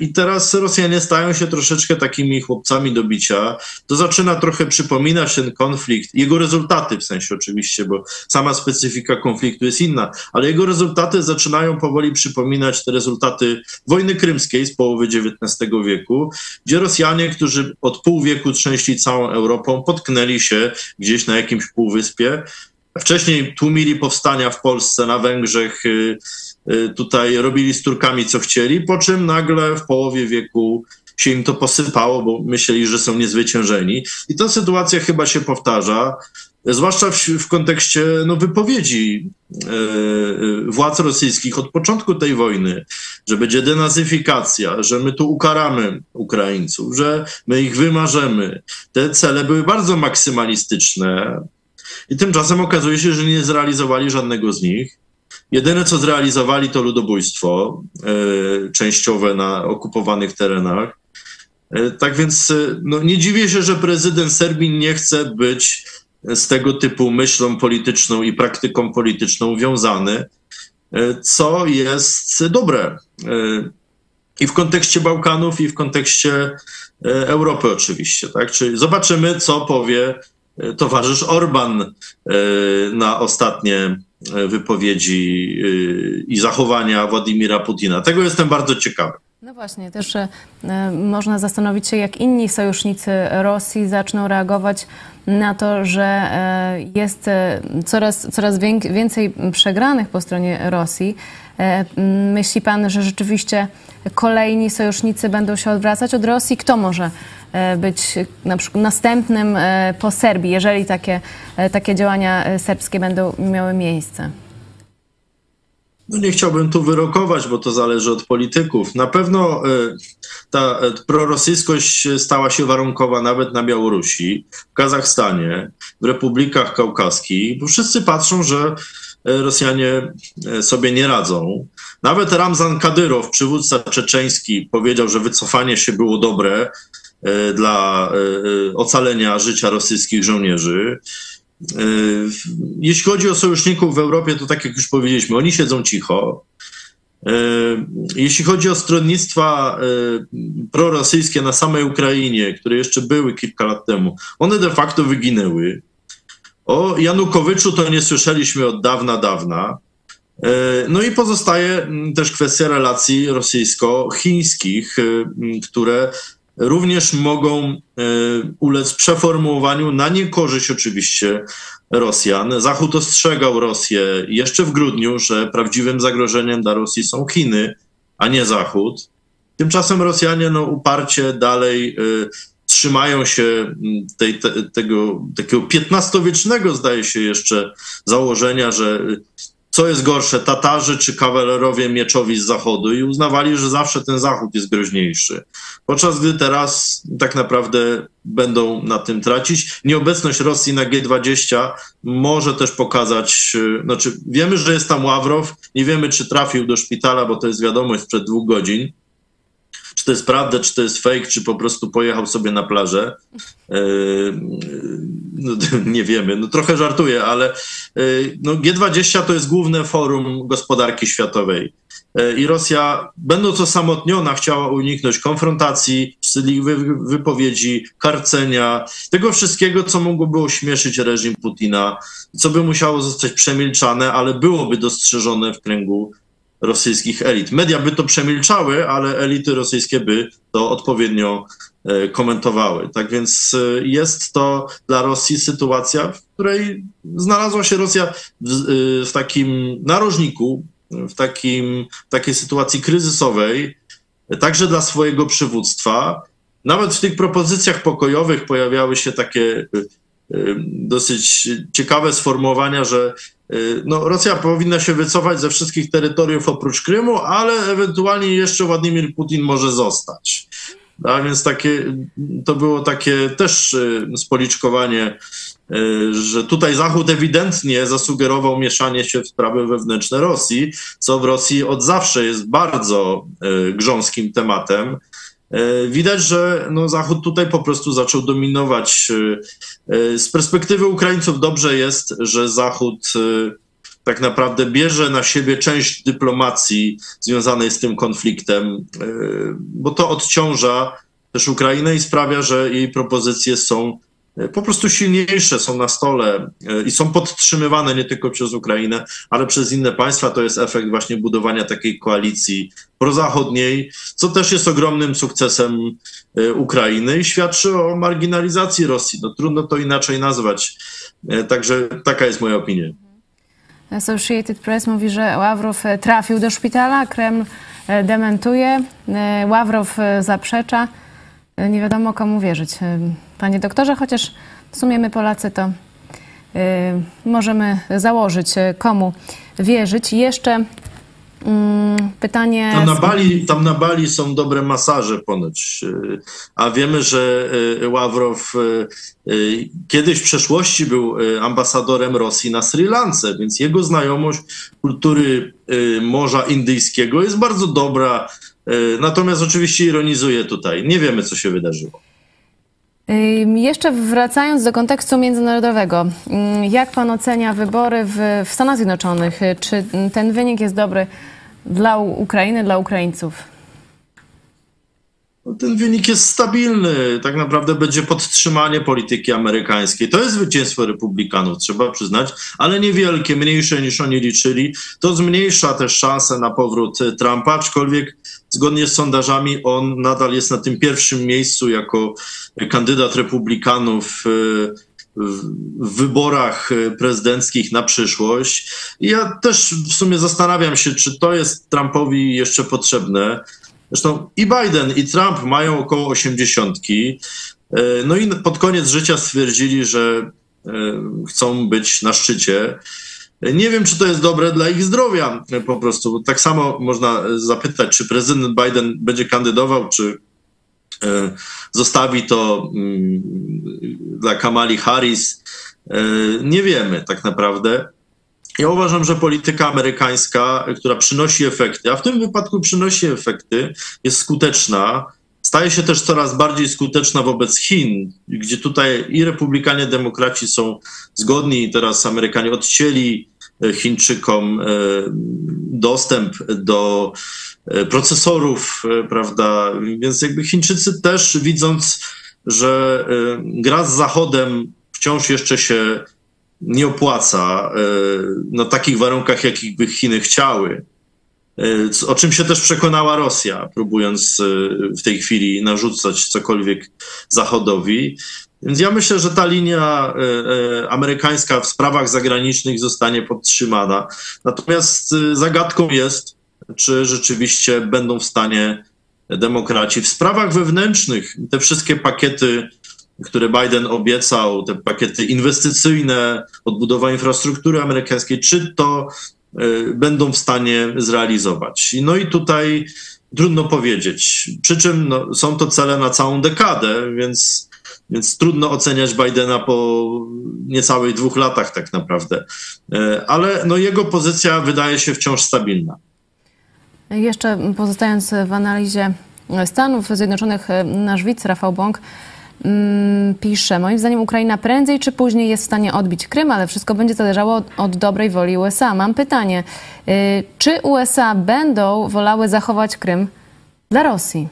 I teraz Rosjanie stają się troszeczkę takimi chłopcami do bicia. To zaczyna trochę przypominać ten konflikt, jego rezultaty w sensie oczywiście, bo sama specyfika konfliktu jest inna, ale jego rezultaty zaczynają powoli przypominać te rezultaty wojny krymskiej z połowy XIX wieku, gdzie Rosjanie, którzy od pół wieku trzęśli całą Europą, potknęli się gdzieś na jakimś półwyspie. Wcześniej tłumili powstania w Polsce, na Węgrzech, y, Y, tutaj robili z Turkami co chcieli, po czym nagle w połowie wieku się im to posypało, bo myśleli, że są niezwyciężeni. I ta sytuacja chyba się powtarza, zwłaszcza w, w kontekście no, wypowiedzi e, władz rosyjskich od początku tej wojny, że będzie denazyfikacja, że my tu ukaramy Ukraińców, że my ich wymarzemy. Te cele były bardzo maksymalistyczne i tymczasem okazuje się, że nie zrealizowali żadnego z nich. Jedyne, co zrealizowali, to ludobójstwo e, częściowe na okupowanych terenach. E, tak więc e, no, nie dziwię się, że prezydent Serbii nie chce być z tego typu myślą polityczną i praktyką polityczną wiązany, co jest dobre. I w kontekście Bałkanów, i w kontekście Europy oczywiście. Tak? Czyli zobaczymy, co powie towarzysz Orban na ostatnie wypowiedzi y, i zachowania Władimira Putina. Tego jestem bardzo ciekawy. No właśnie, też e, można zastanowić się, jak inni sojusznicy Rosji zaczną reagować na to, że e, jest e, coraz, coraz więcej przegranych po stronie Rosji. E, Myśli pan, że rzeczywiście kolejni sojusznicy będą się odwracać od Rosji? Kto może e, być na przykład następnym e, po Serbii, jeżeli takie, e, takie działania e, serbskie będą miały miejsce? No nie chciałbym tu wyrokować, bo to zależy od polityków. Na pewno e, ta e, prorosyjskość stała się warunkowa nawet na Białorusi, w Kazachstanie, w republikach kaukaskich, bo wszyscy patrzą, że e, Rosjanie e, sobie nie radzą. Nawet Ramzan Kadyrow, przywódca czeczeński, powiedział, że wycofanie się było dobre e, dla e, e, ocalenia życia rosyjskich żołnierzy. E, Jeśli chodzi o sojuszników w Europie, to tak jak już powiedzieliśmy, oni siedzą cicho. E, Jeśli chodzi o stronnictwa e, prorosyjskie na samej Ukrainie, które jeszcze były kilka lat temu, one de facto wyginęły. O Janukowyczu to nie słyszeliśmy od dawna, dawna. E, No i pozostaje mm, też kwestia relacji rosyjsko-chińskich, e, m, które również mogą e, ulec przeformułowaniu na niekorzyść oczywiście Rosjan. Zachód ostrzegał Rosję jeszcze w grudniu, że prawdziwym zagrożeniem dla Rosji są Chiny, a nie Zachód. Tymczasem Rosjanie no, uparcie dalej y, trzymają się mm, tej, te, tego takiego XV-wiecznego, zdaje się jeszcze, założenia, że y, co jest gorsze, Tatarzy czy kawalerowie mieczowi z zachodu i uznawali, że zawsze ten zachód jest groźniejszy. Podczas gdy teraz tak naprawdę będą na tym tracić. Nieobecność Rosji na G20 może też pokazać, y, znaczy wiemy, że jest tam Ławrow, nie wiemy, czy trafił do szpitala, bo to jest wiadomość sprzed dwóch godzin. To jest prawda, czy to jest fake, czy po prostu pojechał sobie na plażę. Yy, no, nie wiemy, no trochę żartuję, ale yy, no, G20 to jest główne forum gospodarki światowej. Yy, I Rosja, będąc osamotniona, chciała uniknąć konfrontacji, wstydliwych wypowiedzi, karcenia, tego wszystkiego, co mogłoby ośmieszyć reżim Putina, co by musiało zostać przemilczane, ale byłoby dostrzeżone w kręgu rosyjskich elit. Media by to przemilczały, ale elity rosyjskie by to odpowiednio e, komentowały. Tak więc e, jest to dla Rosji sytuacja, w której znalazła się Rosja w, e, w takim narożniku, w, takim, w takiej sytuacji kryzysowej, także dla swojego przywództwa. Nawet w tych propozycjach pokojowych pojawiały się takie dosyć ciekawe sformułowania, że y, no, Rosja powinna się wycofać ze wszystkich terytoriów oprócz Krymu, ale ewentualnie jeszcze Władimir Putin może zostać. A więc takie, to było takie też y, spoliczkowanie, y, że tutaj Zachód ewidentnie zasugerował mieszanie się w sprawy wewnętrzne Rosji, co w Rosji od zawsze jest bardzo y, grząskim tematem. Widać, że no, Zachód tutaj po prostu zaczął dominować. Z perspektywy Ukraińców dobrze jest, że Zachód e, tak naprawdę bierze na siebie część dyplomacji związanej z tym konfliktem, e, bo to odciąża też Ukrainę i sprawia, że jej propozycje są po prostu silniejsze, są na stole e, i są podtrzymywane nie tylko przez Ukrainę, ale przez inne państwa. To jest efekt właśnie budowania takiej koalicji prozachodniej, co też jest ogromnym sukcesem e, Ukrainy i świadczy o marginalizacji Rosji. No, trudno to inaczej nazwać. E, Także taka jest moja opinia. Associated Press mówi, że Ławrow trafił do szpitala, Kreml dementuje, Ławrow zaprzecza. Nie wiadomo komu wierzyć. Panie doktorze, chociaż w sumie my Polacy to e, możemy założyć, e, komu wierzyć. Jeszcze mm, pytanie... Tam na, Bali, tam na Bali są dobre masaże ponoć, y, a wiemy, że y, Ławrow y, y, kiedyś w przeszłości był y, ambasadorem Rosji na Sri Lance, więc jego znajomość kultury y, Morza Indyjskiego jest bardzo dobra. y, Natomiast oczywiście ironizuje tutaj. Nie wiemy, co się wydarzyło. Jeszcze wracając do kontekstu międzynarodowego, jak pan ocenia wybory w, w Stanach Zjednoczonych? Czy ten wynik jest dobry dla Ukrainy, dla Ukraińców? No, ten wynik jest stabilny. Tak naprawdę będzie podtrzymanie polityki amerykańskiej. To jest zwycięstwo republikanów, trzeba przyznać, ale niewielkie, mniejsze niż oni liczyli. To zmniejsza też szanse na powrót Trumpa, aczkolwiek zgodnie z sondażami on nadal jest na tym pierwszym miejscu jako kandydat republikanów w wyborach prezydenckich na przyszłość. Ja też w sumie zastanawiam się, czy to jest Trumpowi jeszcze potrzebne. Zresztą i Biden, i Trump mają około osiemdziesiątki. No i pod koniec życia stwierdzili, że e, chcą być na szczycie. Nie wiem, czy to jest dobre dla ich zdrowia po prostu. Tak samo można zapytać, czy prezydent Biden będzie kandydował, czy e, zostawi to mm, dla Kamali Harris. E, nie wiemy tak naprawdę. Ja uważam, że polityka amerykańska, która przynosi efekty, a w tym wypadku przynosi efekty, jest skuteczna. Staje się też coraz bardziej skuteczna wobec Chin, gdzie tutaj i republikanie, demokraci są zgodni. Teraz Amerykanie odcięli e, Chińczykom e, dostęp do e, procesorów, prawda? Więc jakby Chińczycy też widząc, że gra z Zachodem wciąż jeszcze się nie opłaca e, na takich warunkach, jakich by Chiny chciały. E, o czym się też przekonała Rosja, próbując e, w tej chwili narzucać cokolwiek Zachodowi. Więc ja myślę, że ta linia amerykańska w sprawach zagranicznych zostanie podtrzymana. Natomiast zagadką jest, czy rzeczywiście będą w stanie demokraci w sprawach wewnętrznych te wszystkie pakiety które Biden obiecał, te pakiety inwestycyjne, odbudowa infrastruktury amerykańskiej, czy to y, będą w stanie zrealizować. No i tutaj trudno powiedzieć. Przy czym no, są to cele na całą dekadę, więc, więc trudno oceniać Bidena po niecałych dwóch latach tak naprawdę. Y, ale no, jego pozycja wydaje się wciąż stabilna. Jeszcze pozostając w analizie Stanów Zjednoczonych, nasz widz Rafał Bąk pisze, moim zdaniem Ukraina prędzej czy później jest w stanie odbić Krym, ale wszystko będzie zależało od, od dobrej woli USA. Mam pytanie, y, czy USA będą wolały zachować Krym dla Rosji?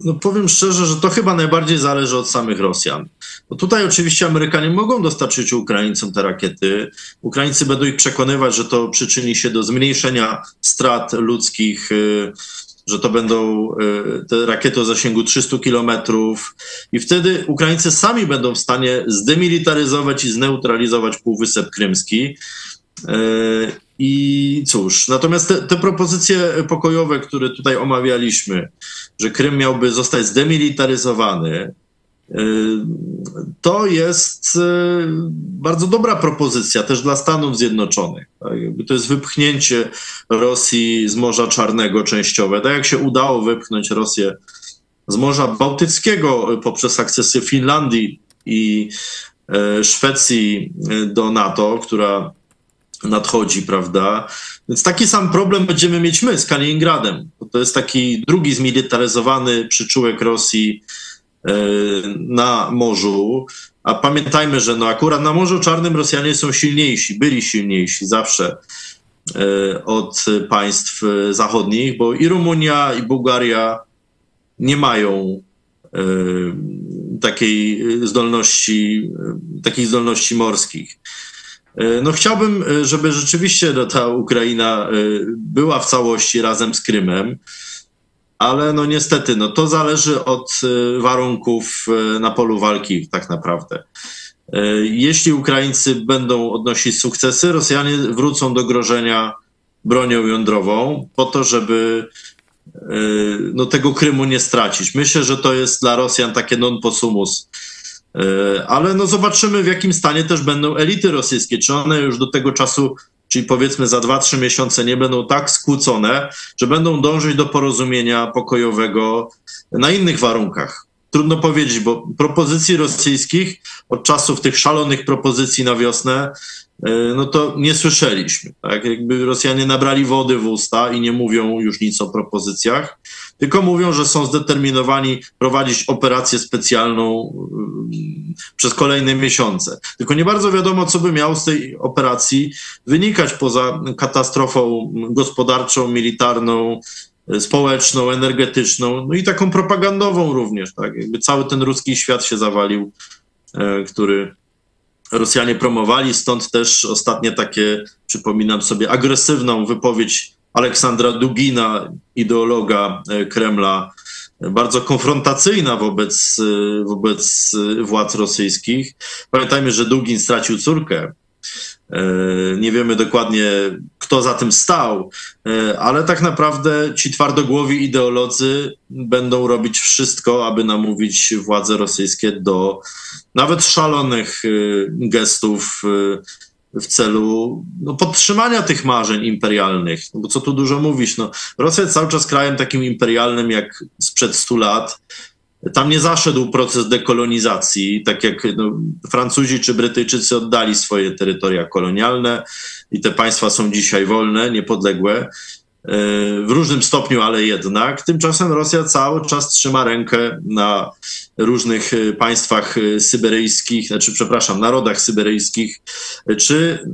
No powiem szczerze, że to chyba najbardziej zależy od samych Rosjan. Tutaj oczywiście Amerykanie mogą dostarczyć Ukraińcom te rakiety. Ukraińcy będą ich przekonywać, że to przyczyni się do zmniejszenia strat ludzkich, y, że to będą e, te rakiety o zasięgu 300 kilometrów i wtedy Ukraińcy sami będą w stanie zdemilitaryzować i zneutralizować Półwysep Krymski. E, I cóż, natomiast te, te, propozycje pokojowe, które tutaj omawialiśmy, że Krym miałby zostać zdemilitaryzowany, to jest y, bardzo dobra propozycja też dla Stanów Zjednoczonych. Tak? To jest wypchnięcie Rosji z Morza Czarnego częściowe. Tak jak się udało wypchnąć Rosję z Morza Bałtyckiego poprzez akcesję Finlandii i y, Szwecji do NATO, która nadchodzi, prawda? Więc taki sam problem będziemy mieć my z Kaliningradem. To jest taki drugi zmilitaryzowany przyczółek Rosji na morzu. A pamiętajmy, że no akurat na Morzu Czarnym Rosjanie są silniejsi, byli silniejsi zawsze e, od państw zachodnich, bo i Rumunia, i Bułgaria nie mają e, takiej zdolności, takich zdolności morskich. No chciałbym, żeby rzeczywiście ta Ukraina była w całości razem z Krymem ale no niestety, no to zależy od y, warunków y, na polu walki tak naprawdę. Y, jeśli Ukraińcy będą odnosić sukcesy, Rosjanie wrócą do grożenia bronią jądrową po to, żeby no, tego Krymu nie stracić. Myślę, że to jest dla Rosjan takie non possumus. Ale no zobaczymy, w jakim stanie też będą elity rosyjskie. Czy one już do tego czasu czyli powiedzmy za 2-3 miesiące nie będą tak skłócone, że będą dążyć do porozumienia pokojowego na innych warunkach. Trudno powiedzieć, bo propozycji rosyjskich od czasów tych szalonych propozycji na wiosnę E, no to nie słyszeliśmy. Tak? Jakby Rosjanie nabrali wody w usta i nie mówią już nic o propozycjach, tylko mówią, że są zdeterminowani prowadzić operację specjalną mm, przez kolejne miesiące. Tylko nie bardzo wiadomo, co by miało z tej operacji wynikać poza katastrofą gospodarczą, militarną, e, społeczną, energetyczną, no i taką propagandową również. Tak? Jakby cały ten ruski świat się zawalił, e, który Rosjanie promowali, stąd też ostatnie takie, przypominam sobie, agresywną wypowiedź Aleksandra Dugina, ideologa e, Kremla, bardzo konfrontacyjna wobec, wobec władz rosyjskich. Pamiętajmy, że Dugin stracił córkę. Nie wiemy dokładnie, kto za tym stał, ale tak naprawdę ci twardogłowi ideolodzy będą robić wszystko, aby namówić władze rosyjskie do nawet szalonych gestów w celu no, podtrzymania tych marzeń imperialnych. No bo co tu dużo mówić, no, Rosja jest cały czas krajem takim imperialnym jak sprzed 100 lat. Tam nie zaszedł proces dekolonizacji, tak jak no, Francuzi czy Brytyjczycy oddali swoje terytoria kolonialne i te państwa są dzisiaj wolne, niepodległe w różnym stopniu, ale jednak. Tymczasem Rosja cały czas trzyma rękę na różnych e, państwach e, syberyjskich, znaczy, przepraszam, narodach syberyjskich, czy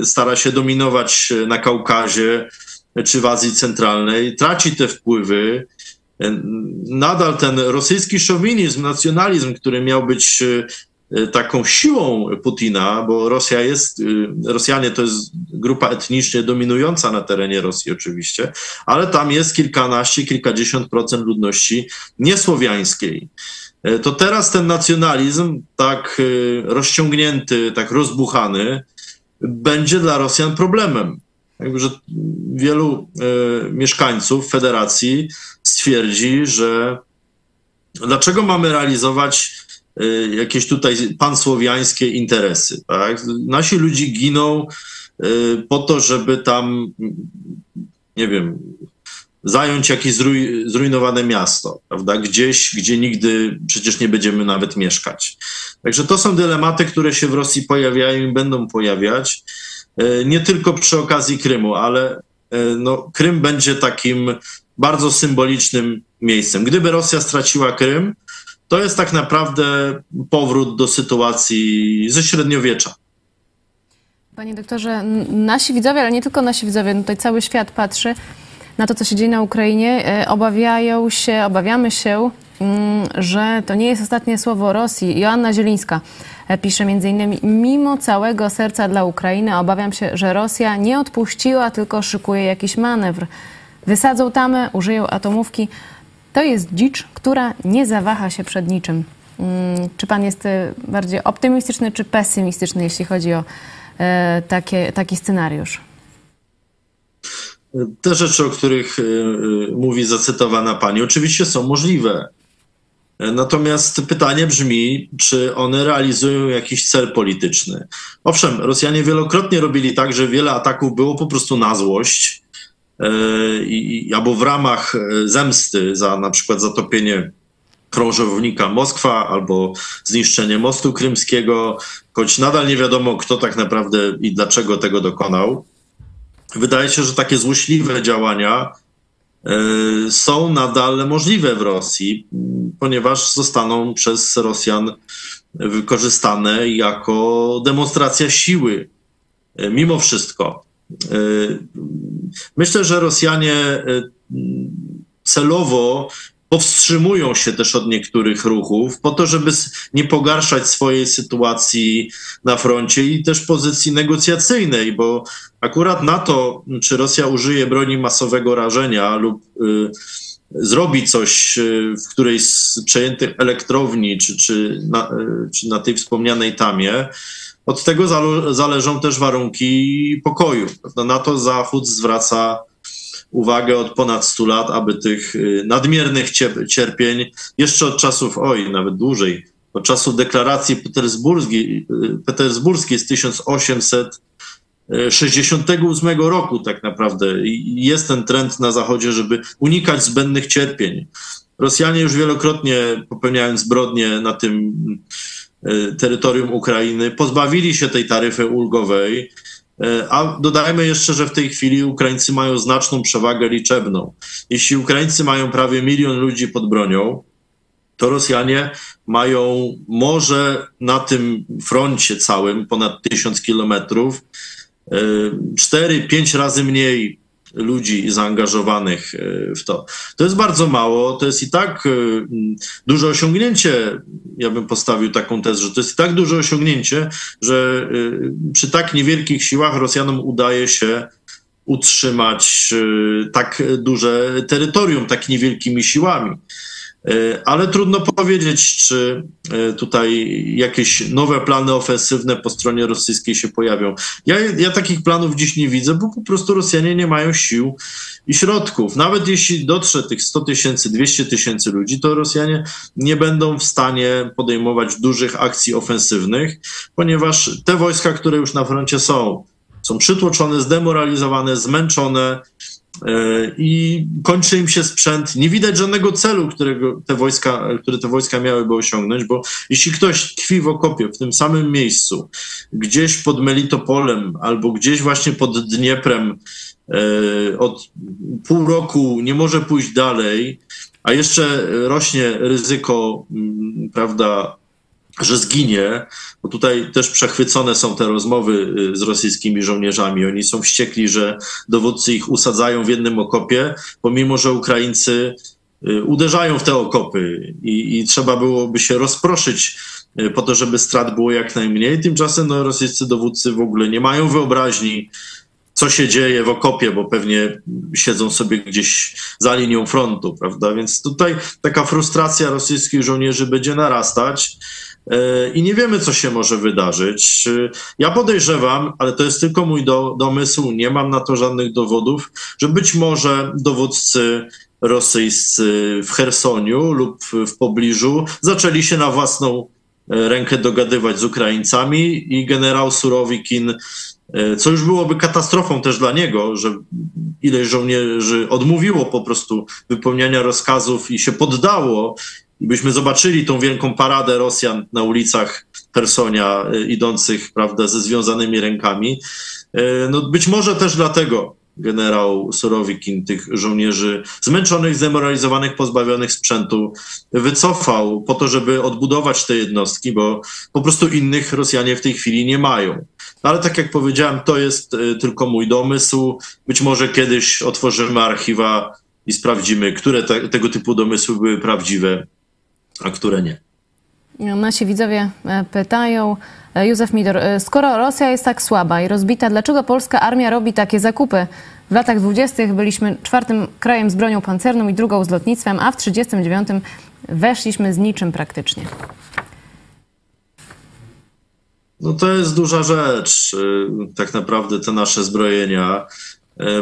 e, stara się dominować na Kaukazie, czy w Azji Centralnej. Traci te wpływy. Nadal ten rosyjski szowinizm, nacjonalizm, który miał być taką siłą Putina, bo Rosja jest, y, Rosjanie to jest grupa etnicznie dominująca na terenie Rosji oczywiście, ale tam jest kilkanaście, kilkadziesiąt procent ludności niesłowiańskiej. Y, to teraz ten nacjonalizm tak rozciągnięty, tak rozbuchany, będzie dla Rosjan problemem. Jakby, wielu mieszkańców federacji stwierdzi, że dlaczego mamy realizować Y, jakieś tutaj pansłowiańskie interesy. Tak? Nasi ludzie giną y, po to, żeby tam, nie wiem, zająć jakieś zruj, zrujnowane miasto, prawda? Gdzieś, gdzie nigdy przecież nie będziemy nawet mieszkać. Także to są dylematy, które się w Rosji pojawiają i będą pojawiać. Y, nie tylko przy okazji Krymu, ale no, Krym będzie takim bardzo symbolicznym miejscem. Gdyby Rosja straciła Krym, to jest tak naprawdę powrót do sytuacji ze średniowiecza. Panie doktorze, nasi widzowie, ale nie tylko nasi widzowie, no tutaj cały świat patrzy na to, co się dzieje na Ukrainie. E, obawiają się, obawiamy się, mm, że to nie jest ostatnie słowo Rosji. Joanna Zielińska e, pisze między innymi, mimo całego serca dla Ukrainy obawiam się, że Rosja nie odpuściła, tylko szykuje jakiś manewr. Wysadzą tamę, użyją atomówki. To jest dzicz, która nie zawaha się przed niczym. Mm, czy pan jest e, bardziej optymistyczny czy pesymistyczny, jeśli chodzi o e, takie, taki scenariusz? Te rzeczy, o których e, mówi zacytowana pani, oczywiście są możliwe. Natomiast pytanie brzmi, czy one realizują jakiś cel polityczny. Owszem, Rosjanie wielokrotnie robili tak, że wiele ataków było po prostu na złość i, albo w ramach e, zemsty za na przykład zatopienie krążownika Moskwa albo zniszczenie mostu krymskiego, choć nadal nie wiadomo, kto tak naprawdę i dlaczego tego dokonał. Wydaje się, że takie złośliwe działania e, są nadal możliwe w Rosji, ponieważ zostaną przez Rosjan wykorzystane jako demonstracja siły. Mimo wszystko. Y, myślę, że Rosjanie y, celowo powstrzymują się też od niektórych ruchów, po to, żeby nie pogarszać swojej sytuacji na froncie i też pozycji negocjacyjnej, bo akurat na to, czy Rosja użyje broni masowego rażenia lub y, zrobi coś w którejś z przejętych elektrowni, czy, czy, na, czy na tej wspomnianej tamie, od tego zależą też warunki pokoju. Na to Zachód zwraca uwagę od ponad 100 lat, aby tych y, nadmiernych cierpień jeszcze od czasów, oj, nawet dłużej, od czasu deklaracji petersburskiej, y, petersburskiej z 1868 roku tak naprawdę. Jest ten trend na Zachodzie, żeby unikać zbędnych cierpień. Rosjanie już wielokrotnie popełniając zbrodnie na tym terytorium Ukrainy, pozbawili się tej taryfy ulgowej, e, a dodajmy jeszcze, że w tej chwili Ukraińcy mają znaczną przewagę liczebną. Jeśli Ukraińcy mają prawie milion ludzi pod bronią, to Rosjanie mają może na tym froncie całym ponad tysiąc kilometrów, 4-5 e, razy mniej ludzi zaangażowanych e, w to. To jest bardzo mało, to jest i tak e, duże osiągnięcie. Ja bym postawił taką tezę, że to jest i tak duże osiągnięcie, że e, przy tak niewielkich siłach Rosjanom udaje się utrzymać tak duże terytorium tak niewielkimi siłami. E, ale trudno powiedzieć, czy e, tutaj jakieś nowe plany ofensywne po stronie rosyjskiej się pojawią. Ja, ja takich planów dziś nie widzę, bo po prostu Rosjanie nie mają sił i środków. Nawet jeśli dotrze tych 100 tysięcy, 200 tysięcy ludzi, to Rosjanie nie będą w stanie podejmować dużych akcji ofensywnych, ponieważ te wojska, które już na froncie są, są przytłoczone, zdemoralizowane, zmęczone, i kończy im się sprzęt. Nie widać żadnego celu, którego te wojska, które te wojska miałyby osiągnąć, bo jeśli ktoś tkwi w okopie w tym samym miejscu, gdzieś pod Melitopolem albo gdzieś właśnie pod Dnieprem e, od pół roku nie może pójść dalej, a jeszcze rośnie ryzyko, prawda, że zginie, bo tutaj też przechwycone są te rozmowy y, z rosyjskimi żołnierzami. Oni są wściekli, że dowódcy ich usadzają w jednym okopie, pomimo że Ukraińcy y, uderzają w te okopy i, i trzeba byłoby się rozproszyć y, po to, żeby strat było jak najmniej. Tymczasem no, rosyjscy dowódcy w ogóle nie mają wyobraźni, co się dzieje w okopie, bo pewnie siedzą sobie gdzieś za linią frontu, prawda? Więc tutaj taka frustracja rosyjskich żołnierzy będzie narastać. E, i nie wiemy, co się może wydarzyć. Ja podejrzewam, ale to jest tylko mój do, domysł, nie mam na to żadnych dowodów, że być może dowódcy rosyjscy w Chersoniu lub w pobliżu zaczęli się na własną e, rękę dogadywać z Ukraińcami i generał Surowikin, e, co już byłoby katastrofą też dla niego, że ileś żołnierzy odmówiło po prostu wypełniania rozkazów i się poddało byśmy zobaczyli tą wielką paradę Rosjan na ulicach Hersonia y, idących, prawda, ze związanymi rękami. Y, no być może też dlatego generał Surowikin tych żołnierzy zmęczonych, zdemoralizowanych, pozbawionych sprzętu wycofał po to, żeby odbudować te jednostki, bo po prostu innych Rosjanie w tej chwili nie mają. No ale tak jak powiedziałem, to jest y, tylko mój domysł. Być może kiedyś otworzymy archiwa i sprawdzimy, które te, tego typu domysły były prawdziwe, a które nie. Nasi widzowie e, pytają, e, Józef Midor, e, skoro Rosja jest tak słaba i rozbita, dlaczego polska armia robi takie zakupy? W latach dwudziestych byliśmy czwartym krajem z bronią pancerną i drugą z lotnictwem, a w 1939 weszliśmy z niczym praktycznie. No to jest duża rzecz, tak naprawdę te nasze zbrojenia,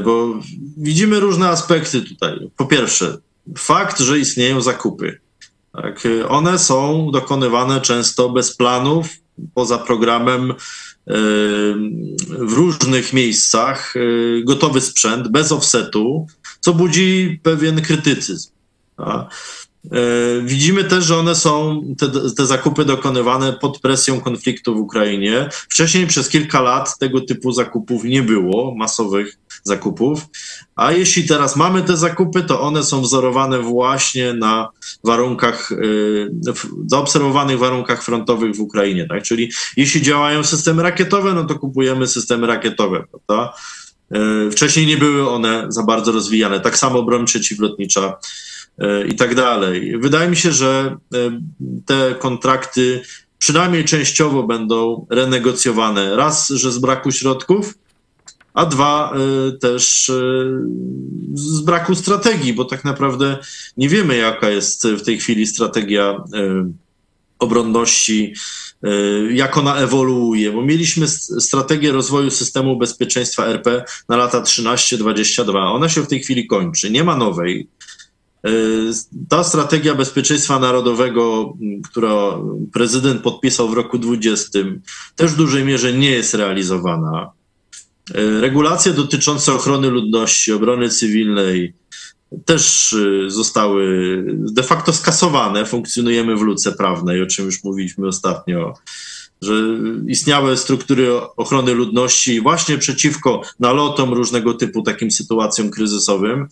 bo widzimy różne aspekty tutaj. Po pierwsze, fakt, że istnieją zakupy. Tak, one są dokonywane często bez planów, poza programem y, w różnych miejscach, y, gotowy sprzęt, bez offsetu, co budzi pewien krytycyzm. E, widzimy też, że one są, te, te, zakupy dokonywane pod presją konfliktu w Ukrainie. Wcześniej przez kilka lat tego typu zakupów nie było, masowych zakupów. A jeśli teraz mamy te zakupy, to one są wzorowane właśnie na warunkach, e, zaobserwowanych warunkach frontowych w Ukrainie. Tak? Czyli jeśli działają systemy rakietowe, no to kupujemy systemy rakietowe, prawda? E, wcześniej nie były one za bardzo rozwijane. Tak samo broń przeciwlotnicza E, i tak dalej. Wydaje mi się, że e, te kontrakty przynajmniej częściowo będą renegocjowane. Raz, że z braku środków, a dwa e, też z braku strategii, bo tak naprawdę nie wiemy, jaka jest w tej chwili strategia obronności, jak ona ewoluuje, bo mieliśmy strategię rozwoju systemu bezpieczeństwa RP na lata 13-22. Ona się w tej chwili kończy. Nie ma nowej. E, ta strategia bezpieczeństwa narodowego, którą prezydent podpisał w roku 2020, też w dużej mierze nie jest realizowana. E, regulacje dotyczące ochrony ludności, obrony cywilnej też e, zostały de facto skasowane. Funkcjonujemy w luce prawnej, o czym już mówiliśmy ostatnio, że istniały struktury ochrony ludności właśnie przeciwko nalotom różnego typu takim sytuacjom kryzysowym.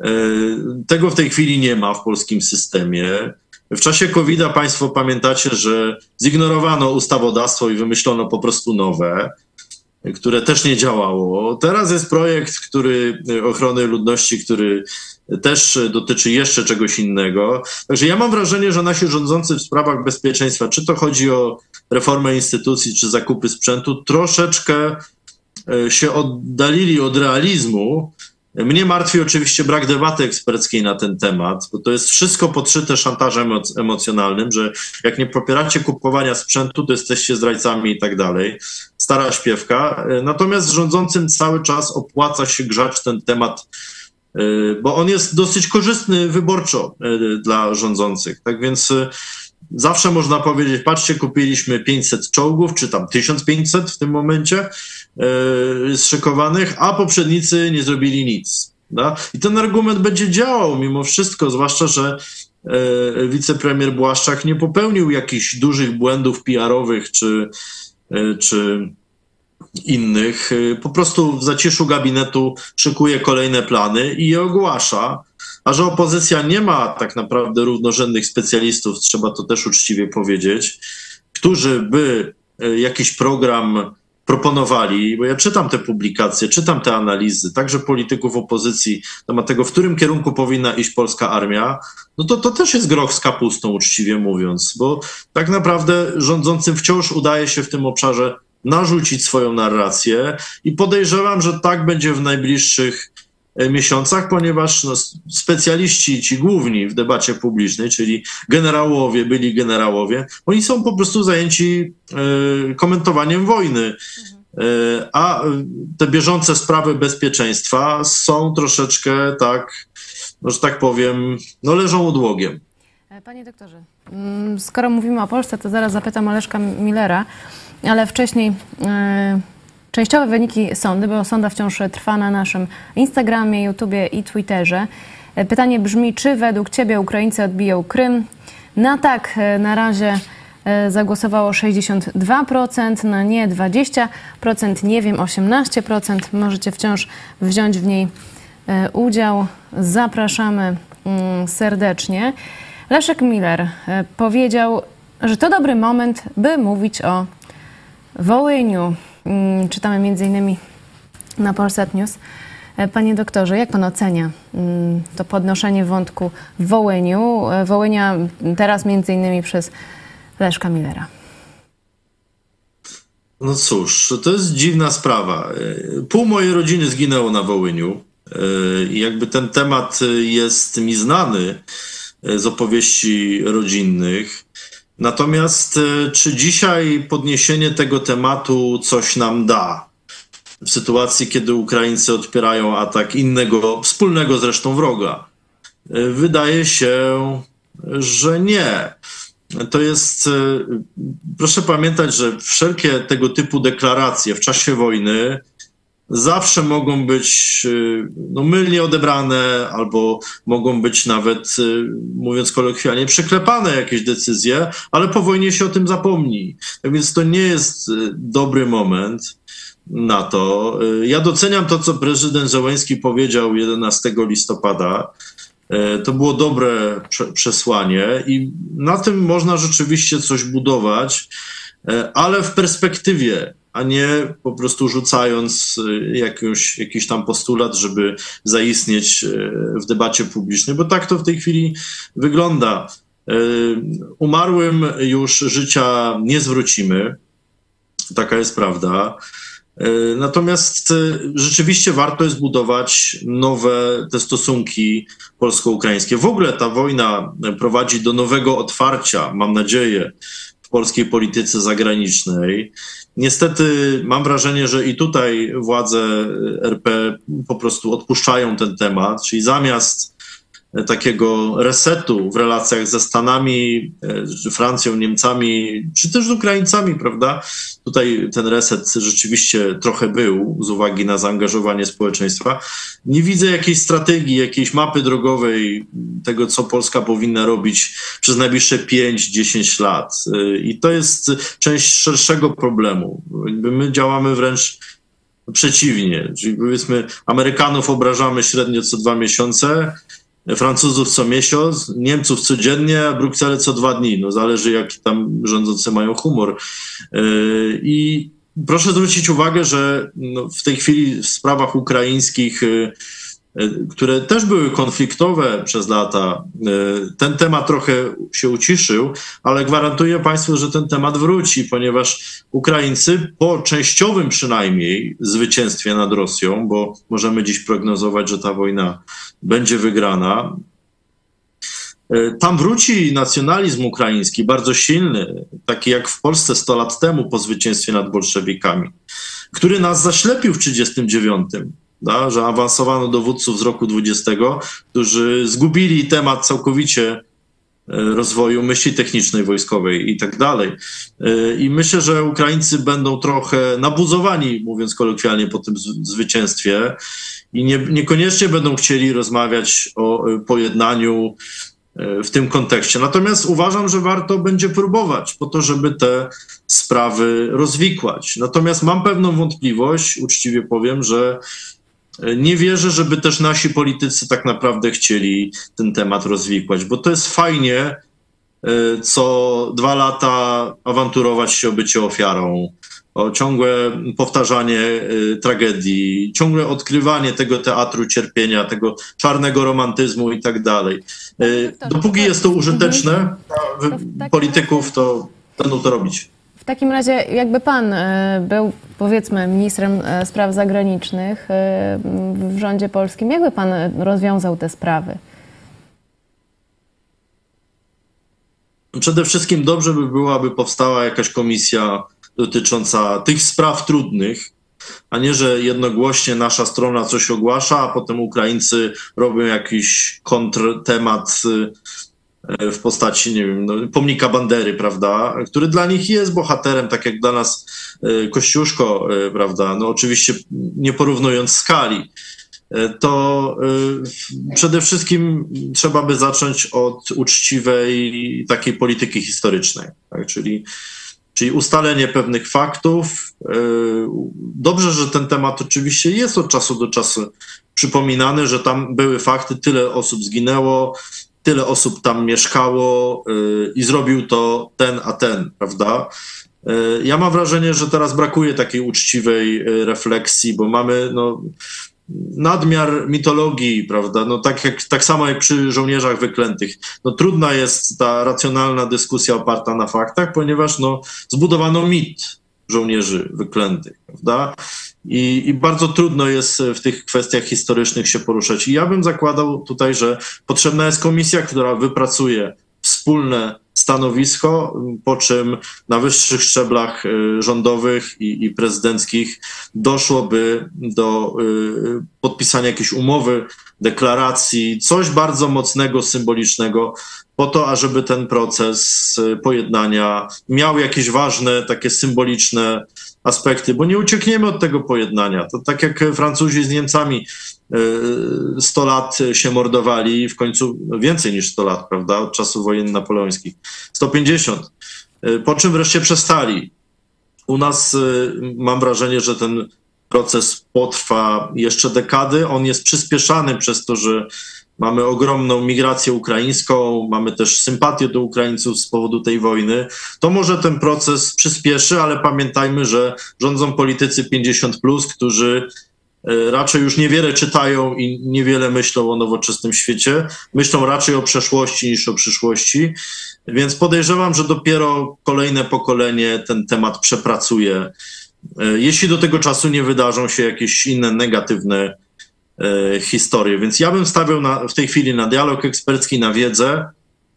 E, tego w tej chwili nie ma w polskim systemie. W czasie COVID-a Państwo pamiętacie, że zignorowano ustawodawstwo i wymyślono po prostu nowe. które też nie działało. Teraz jest projekt, który ochrony ludności, który też dotyczy jeszcze czegoś innego. Także ja mam wrażenie, że nasi rządzący w sprawach bezpieczeństwa, czy to chodzi o reformę instytucji, czy zakupy sprzętu, troszeczkę e, się oddalili od realizmu. Mnie martwi oczywiście brak debaty eksperckiej na ten temat, bo to jest wszystko podszyte szantażem emocjonalnym, że jak nie popieracie kupowania sprzętu, to jesteście zdrajcami i tak dalej. Stara śpiewka. E, natomiast rządzącym cały czas opłaca się grzać ten temat Y, bo on jest dosyć korzystny wyborczo y, dla rządzących. Tak więc zawsze można powiedzieć, patrzcie, kupiliśmy 500 czołgów, czy tam 1500 w tym momencie zszykowanych, a poprzednicy nie zrobili nic. Da? I ten argument będzie działał mimo wszystko, zwłaszcza, że wicepremier Błaszczak nie popełnił jakichś dużych błędów PR-owych czy, czy innych, po prostu w zaciszu gabinetu szykuje kolejne plany i je ogłasza. A że opozycja nie ma tak naprawdę równorzędnych specjalistów, trzeba to też uczciwie powiedzieć, którzy by y, jakiś program proponowali, bo ja czytam te publikacje, czytam te analizy, także polityków opozycji na temat tego, w którym kierunku powinna iść polska armia, no to to też jest groch z kapustą, uczciwie mówiąc, bo tak naprawdę rządzącym wciąż udaje się w tym obszarze narzucić swoją narrację i podejrzewam, że tak będzie w najbliższych e, miesiącach, ponieważ no, specjaliści, ci główni w debacie publicznej, czyli generałowie, byli generałowie, oni są po prostu zajęci y, komentowaniem wojny. Y, a te bieżące sprawy bezpieczeństwa są troszeczkę tak, no, że tak powiem, no leżą odłogiem. Panie doktorze, mm, skoro mówimy o Polsce, to zaraz zapytam Oleszka Millera ale wcześniej e, częściowe wyniki sądy, bo sonda wciąż trwa na naszym Instagramie, YouTubie i Twitterze. E, pytanie brzmi, czy według Ciebie Ukraińcy odbiją Krym? Na tak e, na razie zagłosowało 62%, na nie 20%, nie wiem 18%. Możecie wciąż wziąć w niej udział. Zapraszamy mm, serdecznie. Leszek Miller powiedział, że to dobry moment, by mówić o Wołyniu. Mm, czytamy między innymi na Polsat News. E, panie doktorze, jak pan ocenia mm, to podnoszenie wątku w Wołyniu? E, Wołynia teraz między innymi przez Leszka Millera. No cóż, to jest dziwna sprawa. E, pół mojej rodziny zginęło na Wołyniu. I jakby ten temat jest mi znany z opowieści rodzinnych. Natomiast e, czy dzisiaj podniesienie tego tematu coś nam da? W sytuacji, kiedy Ukraińcy odpierają atak innego, wspólnego zresztą wroga? E, wydaje się, że nie. To jest, e, proszę pamiętać, że wszelkie tego typu deklaracje w czasie wojny zawsze mogą być y, no, mylnie odebrane, albo mogą być nawet, y, mówiąc kolokwialnie, przyklepane jakieś decyzje, ale po wojnie się o tym zapomni. Tak więc to nie jest y, dobry moment na to. Ja doceniam to, co prezydent Zełenski powiedział 11 listopada. To było dobre przesłanie i na tym można rzeczywiście coś budować, ale w perspektywie a nie po prostu rzucając y, jakąś, jakiś tam postulat, żeby zaistnieć y, w debacie publicznej, bo tak to w tej chwili wygląda. Y, umarłym już życia nie zwrócimy, taka jest prawda. Natomiast rzeczywiście warto jest budować nowe te stosunki polsko-ukraińskie. W ogóle ta wojna prowadzi do nowego otwarcia, mam nadzieję, polskiej polityce zagranicznej. Niestety mam wrażenie, że i tutaj władze RP po prostu odpuszczają ten temat, czyli zamiast takiego resetu w relacjach ze Stanami, Francją, Niemcami, czy też z Ukraińcami, prawda? Tutaj ten reset rzeczywiście trochę był z uwagi na zaangażowanie społeczeństwa. Nie widzę jakiejś strategii, jakiejś mapy drogowej tego, co Polska powinna robić przez najbliższe 5-10 lat. I to jest część szerszego problemu. My działamy wręcz przeciwnie. Czyli powiedzmy, Amerykanów obrażamy średnio co dwa miesiące, Francuzów co miesiąc, Niemców codziennie, a Brukselę co dwa dni. No zależy, jaki tam rządzący mają humor. Yy, I proszę zwrócić uwagę, że no, w tej chwili w sprawach ukraińskich, y, y, które też były konfliktowe przez lata, y, ten temat trochę się uciszył, ale gwarantuję Państwu, że ten temat wróci, ponieważ Ukraińcy po częściowym przynajmniej zwycięstwie nad Rosją, bo możemy dziś prognozować, że ta wojna będzie wygrana, E, Tam wróci nacjonalizm ukraiński, bardzo silny, taki jak w Polsce 100 lat temu po zwycięstwie nad bolszewikami, który nas zaślepił w 1939, da, że awansowano dowódców z roku 20, którzy zgubili temat całkowicie e, rozwoju myśli technicznej, wojskowej i tak dalej. E, I myślę, że Ukraińcy będą trochę nabuzowani, mówiąc kolokwialnie, po tym zwycięstwie i nie, niekoniecznie będą chcieli rozmawiać o e, pojednaniu w tym kontekście. Natomiast uważam, że warto będzie próbować po to, żeby te sprawy rozwikłać. Natomiast mam pewną wątpliwość, uczciwie powiem, że nie wierzę, żeby też nasi politycy tak naprawdę chcieli ten temat rozwikłać, bo to jest fajnie y, co dwa lata awanturować się o bycie ofiarą, o ciągłe powtarzanie y, tragedii, ciągłe odkrywanie tego teatru cierpienia, tego czarnego romantyzmu i tak dalej. Y, Dopóki jest to użyteczne dla wy- polityków, to będą to robić. W takim razie, jakby pan e, był, powiedzmy, ministrem e, spraw zagranicznych e, w rządzie polskim, jakby pan rozwiązał te sprawy? Przede wszystkim dobrze by było, aby powstała jakaś komisja dotycząca tych spraw trudnych, a nie, że jednogłośnie nasza strona coś ogłasza, a potem Ukraińcy robią jakiś kontrtemat w postaci, nie wiem, no, pomnika Bandery, prawda, który dla nich jest bohaterem, tak jak dla nas y, Kościuszko, y, prawda, no oczywiście nie porównując skali to przede wszystkim trzeba by zacząć od uczciwej takiej polityki historycznej, tak? czyli, czyli ustalenie pewnych faktów. Dobrze, że ten temat oczywiście jest od czasu do czasu przypominany, że tam były fakty, tyle osób zginęło, tyle osób tam mieszkało y, i zrobił to ten, a ten, prawda? Y, Ja mam wrażenie, że teraz brakuje takiej uczciwej y, refleksji, bo mamy no, nadmiar mitologii, prawda? No tak, jak, tak samo jak przy żołnierzach wyklętych. No trudna jest ta racjonalna dyskusja oparta na faktach, ponieważ no, zbudowano mit żołnierzy wyklętych, prawda? I, I bardzo trudno jest w tych kwestiach historycznych się poruszać. I ja bym zakładał tutaj, że potrzebna jest komisja, która wypracuje wspólne stanowisko, po czym na wyższych szczeblach y, rządowych i, i prezydenckich doszłoby do y, podpisania jakiejś umowy, deklaracji, coś bardzo mocnego, symbolicznego, po to, ażeby ten proces pojednania miał jakieś ważne, takie symboliczne aspekty, bo nie uciekniemy od tego pojednania. To tak jak Francuzi z Niemcami y, 100 lat się mordowali, w końcu no więcej niż 100 lat, prawda, od czasów wojen napoleońskich. 150. Y, Po czym wreszcie przestali. U nas y, mam wrażenie, że ten proces potrwa jeszcze dekady. On jest przyspieszany przez to, że mamy ogromną migrację ukraińską, mamy też sympatię do Ukraińców z powodu tej wojny. To może ten proces przyspieszy, ale pamiętajmy, że rządzą politycy 50, którzy e, raczej już niewiele czytają i niewiele myślą o nowoczesnym świecie. Myślą raczej o przeszłości niż o przyszłości. Więc podejrzewam, że dopiero kolejne pokolenie ten temat przepracuje. E, Jeśli do tego czasu nie wydarzą się jakieś inne negatywne e, historie. Więc ja bym stawiał na, w tej chwili na dialog ekspercki, na wiedzę,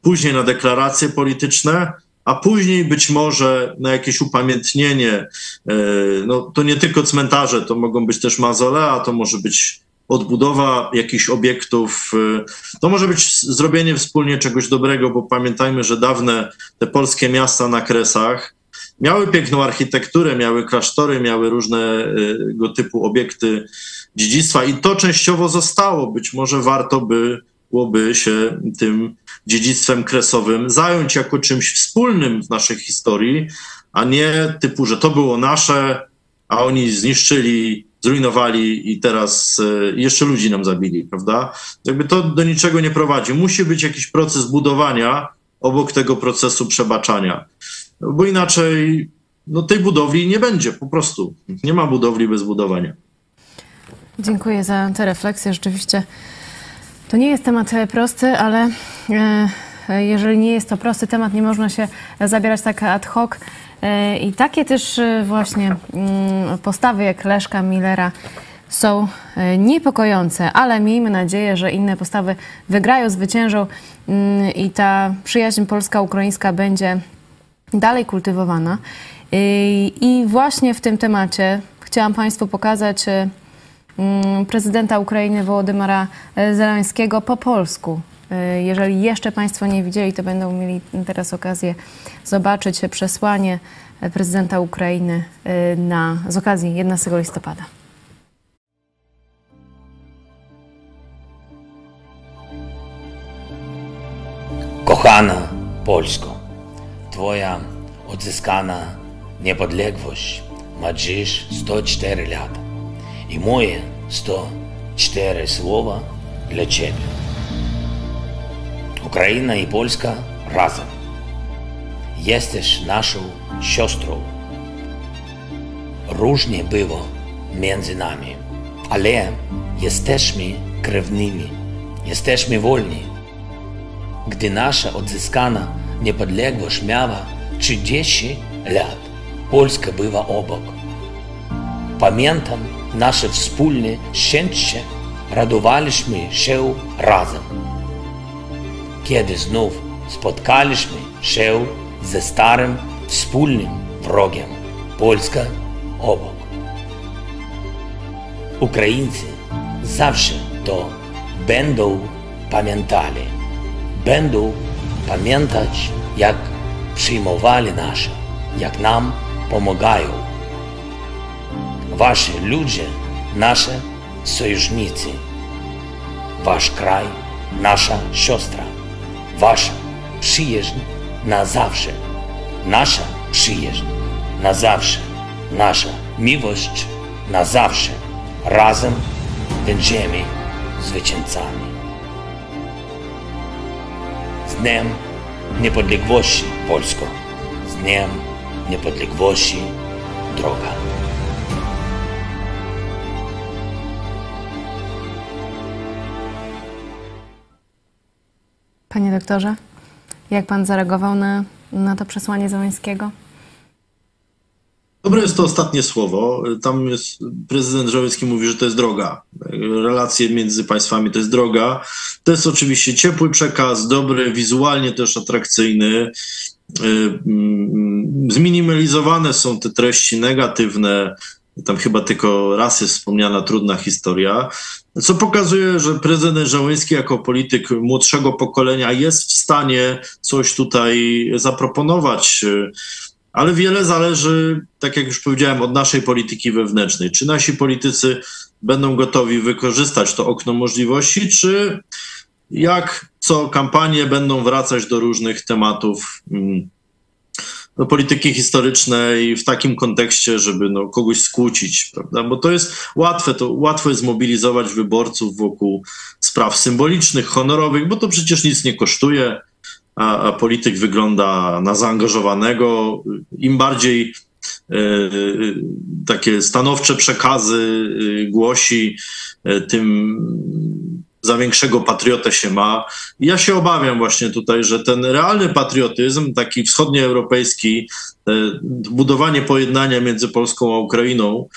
później na deklaracje polityczne, a później być może na jakieś upamiętnienie. E, No, to nie tylko cmentarze, to mogą być też mausolea, to może być odbudowa jakichś obiektów. e, To może być zrobienie wspólnie czegoś dobrego, bo pamiętajmy, że dawne te polskie miasta na kresach miały piękną architekturę, miały klasztory, miały różnego typu obiekty dziedzictwa i to częściowo zostało. Być może warto by byłoby się tym dziedzictwem kresowym zająć jako czymś wspólnym w naszej historii, a nie typu, że to było nasze, a oni zniszczyli, zrujnowali i teraz e, jeszcze ludzi nam zabili, prawda? Jakby to do niczego nie prowadzi. Musi być jakiś proces budowania obok tego procesu przebaczania. No Bo inaczej no tej budowli nie będzie, po prostu. Nie ma budowli bez budowania. Dziękuję za tę refleksję. Rzeczywiście to nie jest temat e, prosty, ale e, jeżeli nie jest to prosty temat, nie można się zabierać tak ad hoc. E, I takie też właśnie mm, postawy jak Leszka Millera są niepokojące, ale miejmy nadzieję, że inne postawy wygrają, zwyciężą mm, i ta przyjaźń polska-ukraińska będzie dalej kultywowana. I, właśnie w tym temacie chciałam Państwu pokazać e, mm, prezydenta Ukrainy Wołodymyra e, Zeleńskiego po polsku. E, Jeżeli jeszcze Państwo nie widzieli, to będą mieli teraz okazję zobaczyć przesłanie prezydenta Ukrainy na, z okazji 11 listopada. Kochana Polsko, Twoja odzyskana niepodległość ma dziś 104 lata. I moje 104 słowa dla Ciebie. Ukraina i Polska razem. Jesteś naszą siostrą. Różnie było między nami, ale jesteśmy krewnymi. Jesteśmy wolni. Gdy nasza odzyskana niepodległość miała 30 lat, Polska była obok. Pamiętam nasze wspólne szczęście, radowaliśmy się razem. Kiedy znów spotkaliśmy się ze starym wspólnym wrogiem, Polska obok. Ukraińcy zawsze to będą pamiętali. Będą pamiętać, jak przyjmowali nasze, jak nam pomagają. Wasi ludzie, nasze sojusznicy. Wasz kraj, nasza siostra. Wasza przyjaźń na zawsze. Nasza przyjaźń na zawsze. Nasza miłość na zawsze. Razem będziemy zwycięzcami. Z Dniem Niepodległości Polsko. Z Dniem Niepodległości droga. Panie doktorze, jak pan zareagował na, na to przesłanie Zeleńskiego? Dobre jest to ostatnie słowo. Tam jest, prezydent Żołęcki mówi, że to jest droga. Relacje między państwami to jest droga. To jest oczywiście ciepły przekaz, dobry, wizualnie też atrakcyjny. Y, mm, Zminimalizowane są te treści negatywne. Tam chyba tylko raz jest wspomniana trudna historia, co pokazuje, że prezydent Żołęski jako polityk młodszego pokolenia jest w stanie coś tutaj zaproponować. Ale wiele zależy, tak jak już powiedziałem, od naszej polityki wewnętrznej. Czy nasi politycy będą gotowi wykorzystać to okno możliwości, czy jak co kampanie będą wracać do różnych tematów mm, do polityki historycznej w takim kontekście, żeby no, kogoś skłócić, prawda? Bo to jest łatwe, to łatwo jest zmobilizować wyborców wokół spraw symbolicznych, honorowych, bo to przecież nic nie kosztuje polityk wygląda na zaangażowanego. Im bardziej e, takie stanowcze przekazy e, głosi, e, tym za większego patriotę się ma. Ja się obawiam właśnie tutaj, że ten realny patriotyzm, taki wschodnioeuropejski, e, budowanie pojednania między Polską a Ukrainą,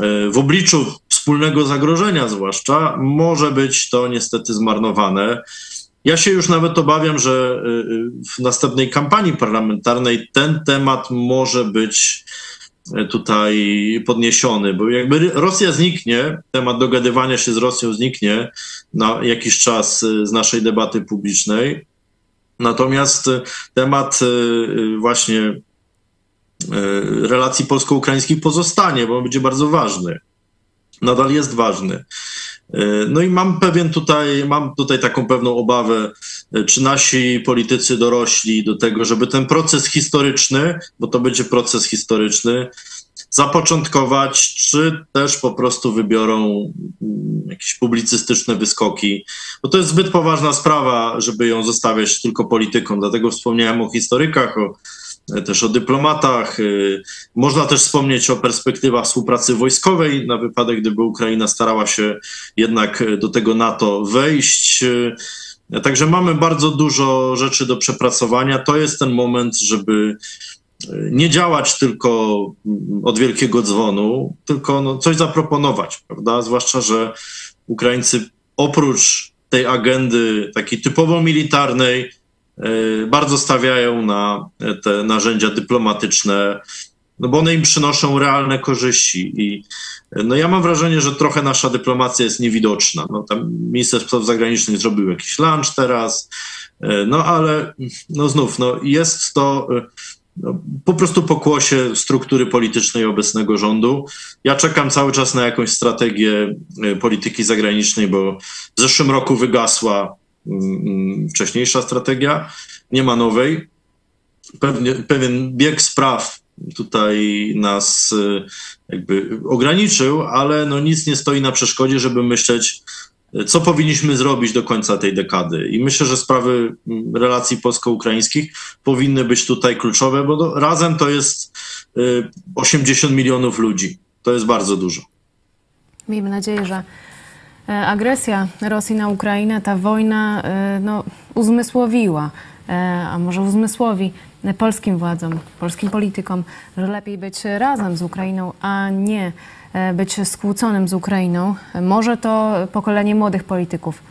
e, w obliczu wspólnego zagrożenia zwłaszcza, może być to niestety zmarnowane. Ja się już nawet obawiam, że y, y, w następnej kampanii parlamentarnej ten temat może być y, tutaj podniesiony, bo jakby Rosja zniknie, temat dogadywania się z Rosją zniknie na jakiś czas y, z naszej debaty publicznej. Natomiast temat właśnie relacji polsko-ukraińskich pozostanie, bo on będzie bardzo ważny. Nadal jest ważny. Y, No i mam pewien tutaj, mam tutaj taką pewną obawę, y, czy nasi politycy dorośli do tego, żeby ten proces historyczny, bo to będzie proces historyczny, zapoczątkować, czy też po prostu wybiorą mm, jakieś publicystyczne wyskoki, bo to jest zbyt poważna sprawa, żeby ją zostawiać tylko politykom. Dlatego wspomniałem o historykach, o też o dyplomatach. Można też wspomnieć o perspektywach współpracy wojskowej na wypadek, gdyby Ukraina starała się jednak do tego NATO wejść. Także mamy bardzo dużo rzeczy do przepracowania. To jest ten moment, żeby nie działać tylko od wielkiego dzwonu, tylko no coś zaproponować, prawda? Zwłaszcza, że Ukraińcy oprócz tej agendy takiej typowo militarnej, e, bardzo stawiają na te narzędzia dyplomatyczne, no bo one im przynoszą realne korzyści. I no ja mam wrażenie, że trochę nasza dyplomacja jest niewidoczna. No, tam minister spraw zagranicznych zrobił jakiś lunch teraz, e, no ale no znów, no jest to no, po prostu pokłosie struktury politycznej obecnego rządu. Ja czekam cały czas na jakąś strategię e, polityki zagranicznej, bo w zeszłym roku wygasła wcześniejsza strategia, nie ma nowej. Pewnie, pewien bieg spraw tutaj nas e, jakby ograniczył, ale no nic nie stoi na przeszkodzie, żeby myśleć co powinniśmy zrobić do końca tej dekady. I myślę, że sprawy mm, relacji polsko-ukraińskich powinny być tutaj kluczowe, bo razem to jest 80 y, milionów ludzi. To jest bardzo dużo. Miejmy nadzieję, że agresja Rosji na Ukrainę, ta wojna e, no, uzmysłowiła, e, a może uzmysłowi polskim władzom, polskim politykom, że lepiej być razem z Ukrainą, a nie E, być skłóconym z Ukrainą. Może to pokolenie młodych polityków,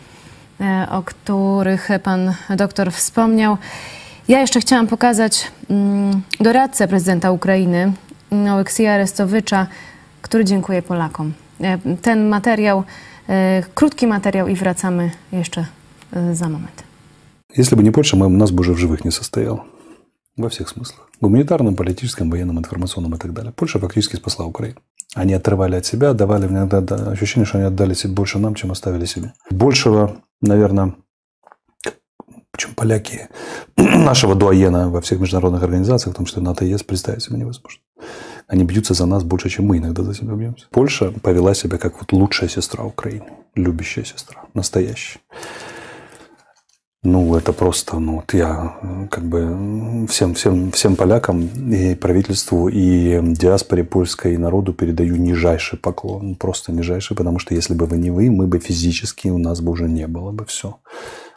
e, o których pan doktor wspomniał. Ja jeszcze chciałam pokazać mm, doradcę prezydenta Ukrainy, Oleksija Arestowicza, który dziękuję Polakom. E, ten materiał, krótki materiał i wracamy jeszcze za moment. Если бы не Польша, мы, нас бы уже в живых не состоял. Во всех смыслах. Гуманитарном, политическом, военном, информационном и так далее. Польша фактически спасла Украину. Они отрывали от себя, давали иногда ощущение, что они отдали себе больше нам, чем оставили себе. Большего, наверное, причем поляки, нашего дуаена во всех международных организациях, в том числе НАТО и ЕС, представить себе невозможно. Они бьются за нас больше, чем мы иногда за себя бьемся. Польша повела себя как вот лучшая сестра Украины, любящая сестра, настоящая. Ну, это просто, ну, вот я как бы всем, всем, всем полякам и правительству, и диаспоре польской, и народу передаю нижайший поклон. Просто нижайший, потому что если бы вы не вы, мы бы физически, у нас бы уже не было бы все.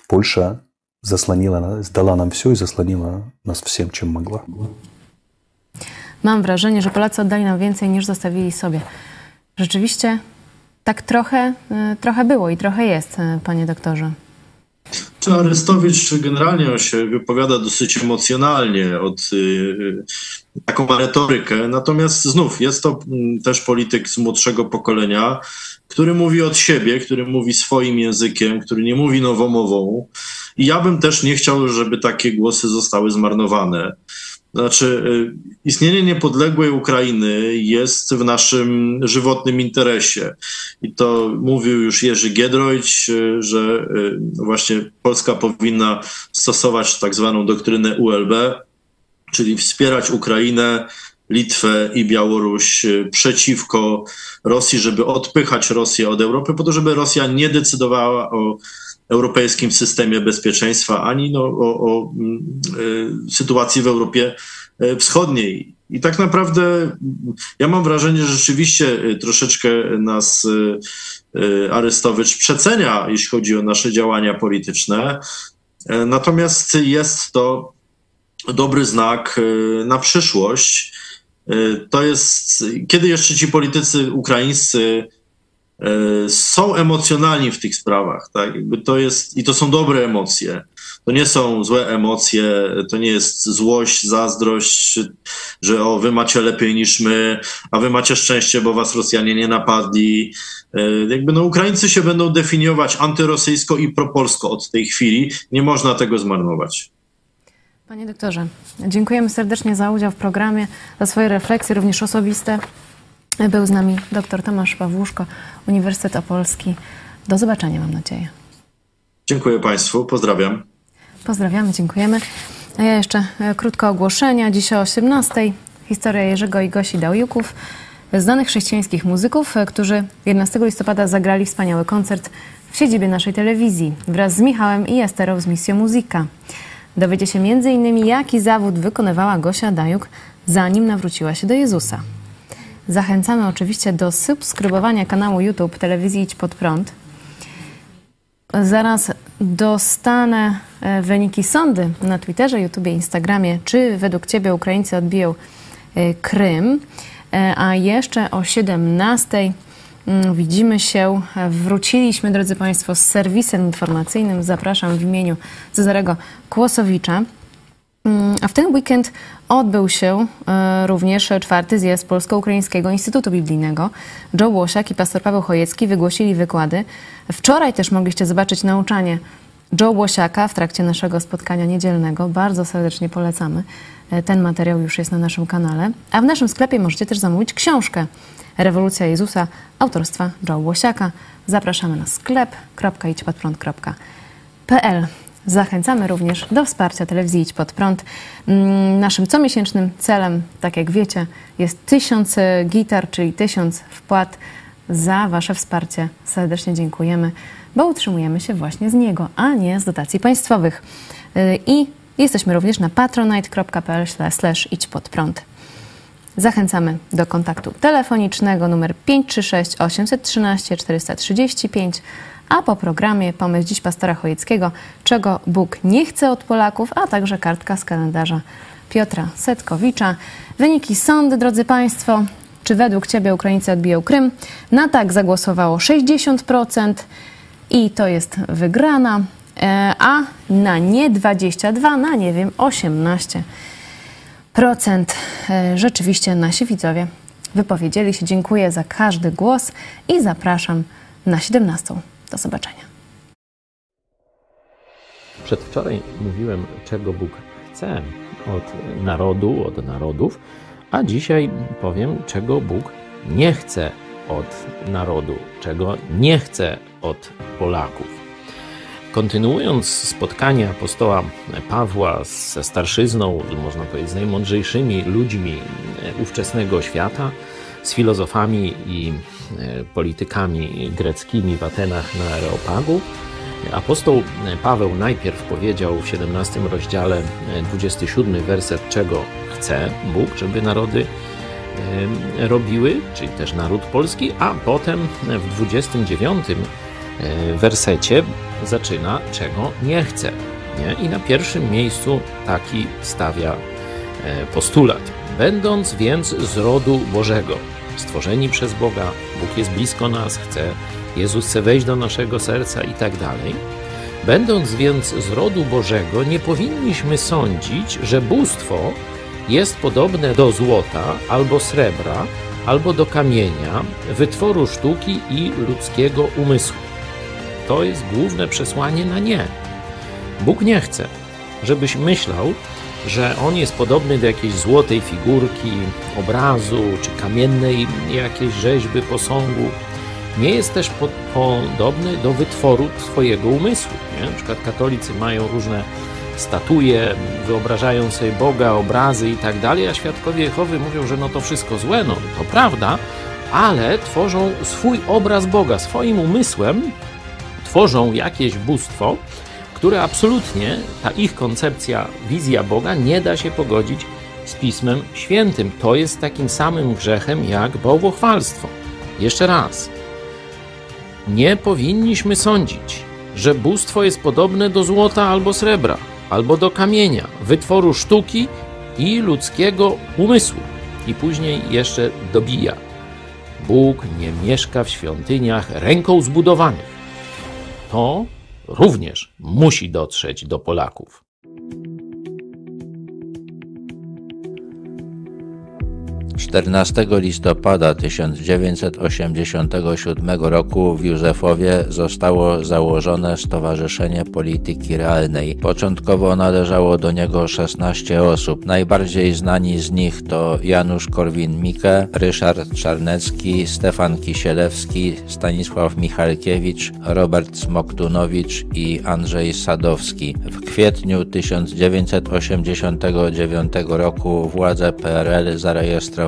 Польша заслонила, дала nam все i zasloniła nas всем, czym mogła. Mam wrażenie, że Polacy oddali nam więcej niż zostawili sobie. Rzeczywiście tak trochę, trochę było i trochę jest, panie doktorze. Czy Arestowicz generalnie się wypowiada dosyć emocjonalnie, od, y, taką ma retorykę, natomiast znów jest to mm, też polityk z młodszego pokolenia, który mówi od siebie, który mówi swoim językiem, który nie mówi nowomową. I ja bym też nie chciał, żeby takie głosy zostały zmarnowane. Znaczy, y, istnienie niepodległej Ukrainy jest w naszym żywotnym interesie. I to mówił już Jerzy Giedroyć, y, że y, właśnie Polska powinna stosować tak zwaną doktrynę ULB, czyli wspierać Ukrainę, Litwę i Białoruś przeciwko Rosji, żeby odpychać Rosję od Europy, po to, żeby Rosja nie decydowała o europejskim systemie bezpieczeństwa, ani no, o, o y, sytuacji w Europie e, Wschodniej. I tak naprawdę ja mam wrażenie, że rzeczywiście e, troszeczkę nas y, Arestowicz przecenia, jeśli chodzi o nasze działania polityczne. Natomiast jest to dobry znak na przyszłość. To jest, kiedy jeszcze ci politycy ukraińscy E, są emocjonalni w tych sprawach, tak? Jakby to jest, I to są dobre emocje. To nie są złe emocje, to nie jest złość, zazdrość, że o, wy macie lepiej niż my, a wy macie szczęście, bo was Rosjanie nie napadli. E, jakby no, Ukraińcy się będą definiować antyrosyjsko i propolsko od tej chwili. Nie można tego zmarnować. Panie doktorze, dziękujemy serdecznie za udział w programie, za swoje refleksje, również osobiste. Był z nami dr Tomasz Pawłuszko, Uniwersytet Opolski. Do zobaczenia, mam nadzieję. Dziękuję Państwu, pozdrawiam. Pozdrawiamy, dziękujemy. A ja jeszcze e, krótko ogłoszenia. Dziś o 18:00 historia Jerzego i Gosi Dałjuków, znanych chrześcijańskich muzyków, e, którzy 11 listopada zagrali wspaniały koncert w siedzibie naszej telewizji wraz z Michałem i Esterą z Misją Muzyka. Dowiecie się m.in. jaki zawód wykonywała Gosia Dajuk, zanim nawróciła się do Jezusa. Zachęcamy oczywiście do subskrybowania kanału YouTube Telewizji Idź Pod Prąd. Zaraz dostanę e, wyniki sądy na Twitterze, YouTubie, Instagramie, czy według Ciebie Ukraińcy odbiją e, Krym. E, A jeszcze o 17 mm, widzimy się. Wróciliśmy, drodzy Państwo, z serwisem informacyjnym. Zapraszam w imieniu Cezarego Kłosowicza. Mm, A w ten weekend odbył się e, również czwarty zjazd Polsko-Ukraińskiego Instytutu Biblijnego. Joe Łosiak i pastor Paweł Chojecki wygłosili wykłady. Wczoraj też mogliście zobaczyć nauczanie Joe Łosiaka w trakcie naszego spotkania niedzielnego. Bardzo serdecznie polecamy. E, Ten materiał już jest na naszym kanale. A w naszym sklepie możecie też zamówić książkę Rewolucja Jezusa autorstwa Joe Łosiaka. Zapraszamy na sklep.idźpodprąd.pl. Zachęcamy również do wsparcia telewizji Idź Pod Prąd. Mm, Naszym comiesięcznym celem, tak jak wiecie, jest tysiąc e, gitar, czyli tysiąc wpłat. Za Wasze wsparcie serdecznie dziękujemy, bo utrzymujemy się właśnie z niego, a nie z dotacji państwowych. Y, I jesteśmy również na patronite.pl idź pod prąd. Zachęcamy do kontaktu telefonicznego numer 536 813 435, a po programie pomysł dziś pastora Chojeckiego, czego Bóg nie chce od Polaków, a także kartka z kalendarza Piotra Setkowicza. Wyniki sądy, drodzy Państwo. Czy według Ciebie Ukraińcy odbiją Krym? Na tak zagłosowało 60% i to jest wygrana, e, a na nie 22, na nie wiem 18 procent e, rzeczywiście nasi widzowie wypowiedzieli się. Dziękuję za każdy głos i zapraszam na 17. Do zobaczenia. Przedwczoraj mówiłem, czego Bóg chce od narodu, od narodów, a dzisiaj powiem, czego Bóg nie chce od narodu, czego nie chce od Polaków. Kontynuując spotkanie apostoła Pawła ze starszyzną, można powiedzieć, z najmądrzejszymi ludźmi ówczesnego świata, z filozofami i e, politykami greckimi w Atenach na Areopagu, apostoł Paweł najpierw powiedział w 17 rozdziale, e, 27 werset, czego chce Bóg, żeby narody e, robiły, czyli też naród polski, a potem w 29 wersecie zaczyna, czego nie chce. Nie? I na pierwszym miejscu taki stawia postulat. Będąc więc z rodu Bożego, stworzeni przez Boga, Bóg jest blisko nas, chce, Jezus chce wejść do naszego serca i tak dalej. Będąc więc z rodu Bożego, nie powinniśmy sądzić, że bóstwo jest podobne do złota albo srebra, albo do kamienia, wytworu sztuki i ludzkiego umysłu. To jest główne przesłanie na nie. Bóg nie chce, żebyś myślał, że on jest podobny do jakiejś złotej figurki, obrazu czy kamiennej jakiejś rzeźby, posągu. Nie jest też po, podobny do wytworu swojego umysłu. Nie? Na przykład katolicy mają różne statuje, wyobrażają sobie Boga, obrazy i tak dalej, a świadkowie Jehowy mówią, że no to wszystko złe, no to prawda, ale tworzą swój obraz Boga, swoim umysłem tworzą jakieś bóstwo, które absolutnie, ta ich koncepcja, wizja Boga nie da się pogodzić z Pismem Świętym. To jest takim samym grzechem jak bałwochwalstwo. Jeszcze raz. Nie powinniśmy sądzić, że bóstwo jest podobne do złota albo srebra, albo do kamienia, wytworu sztuki i ludzkiego umysłu. I później jeszcze dobija. Bóg nie mieszka w świątyniach ręką zbudowanych. To również musi dotrzeć do Polaków. 14 listopada 1987 roku w Józefowie zostało założone Stowarzyszenie Polityki Realnej. Początkowo należało do niego 16 osób. Najbardziej znani z nich to Janusz Korwin-Mikke, Ryszard Czarnecki, Stefan Kisielewski, Stanisław Michalkiewicz, Robert Smoktunowicz i Andrzej Sadowski. W kwietniu 1989 roku władze PRL zarejestrowały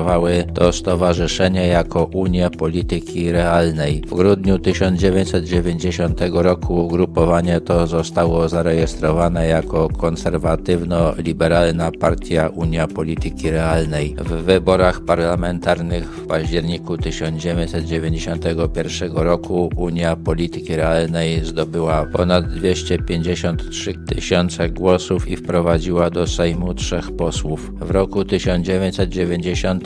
to stowarzyszenie jako Unię Polityki Realnej. W grudniu 1990 roku ugrupowanie to zostało zarejestrowane jako konserwatywno-liberalna partia Unia Polityki Realnej. W wyborach parlamentarnych w październiku 1991 roku Unia Polityki Realnej zdobyła ponad 253 tysiące głosów i wprowadziła do Sejmu trzech posłów. W roku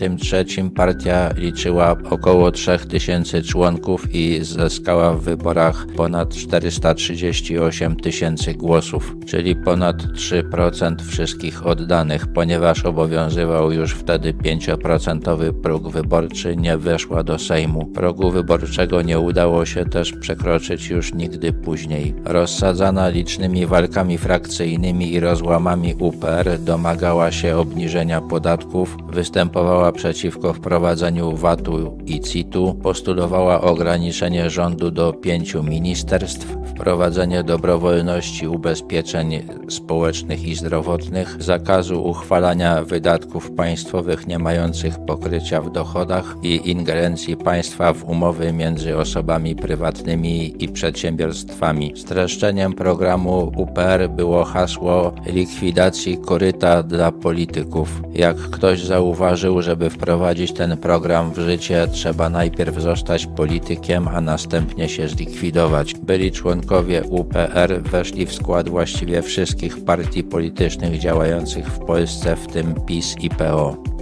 1993 partia liczyła około 3000 członków i zyskała w wyborach ponad 438 tysięcy głosów, czyli ponad 3% wszystkich oddanych, ponieważ obowiązywał już wtedy 5% próg wyborczy, nie weszła do Sejmu. Progu wyborczego nie udało się też przekroczyć już nigdy później. Rozsadzana licznymi walkami frakcyjnymi i rozłamami UPR domagała się obniżenia podatków, występowała przeciwko wprowadzeniu VAT-u i CIT-u, postulowała ograniczenie rządu do pięciu ministerstw, wprowadzenie dobrowolności ubezpieczeń społecznych i zdrowotnych, zakazu uchwalania wydatków państwowych nie mających pokrycia w dochodach i ingerencji państwa w umowy między osobami prywatnymi i przedsiębiorstwami. Streszczeniem programu UPR było hasło likwidacji koryta dla polityków. Jak ktoś zauważył, żeby wprowadzić ten program w życie, trzeba najpierw zostać politykiem, a następnie się zlikwidować. Byli członkowie UPR weszli w skład właściwie wszystkich partii politycznych działających w Polsce, w tym PiS i PO.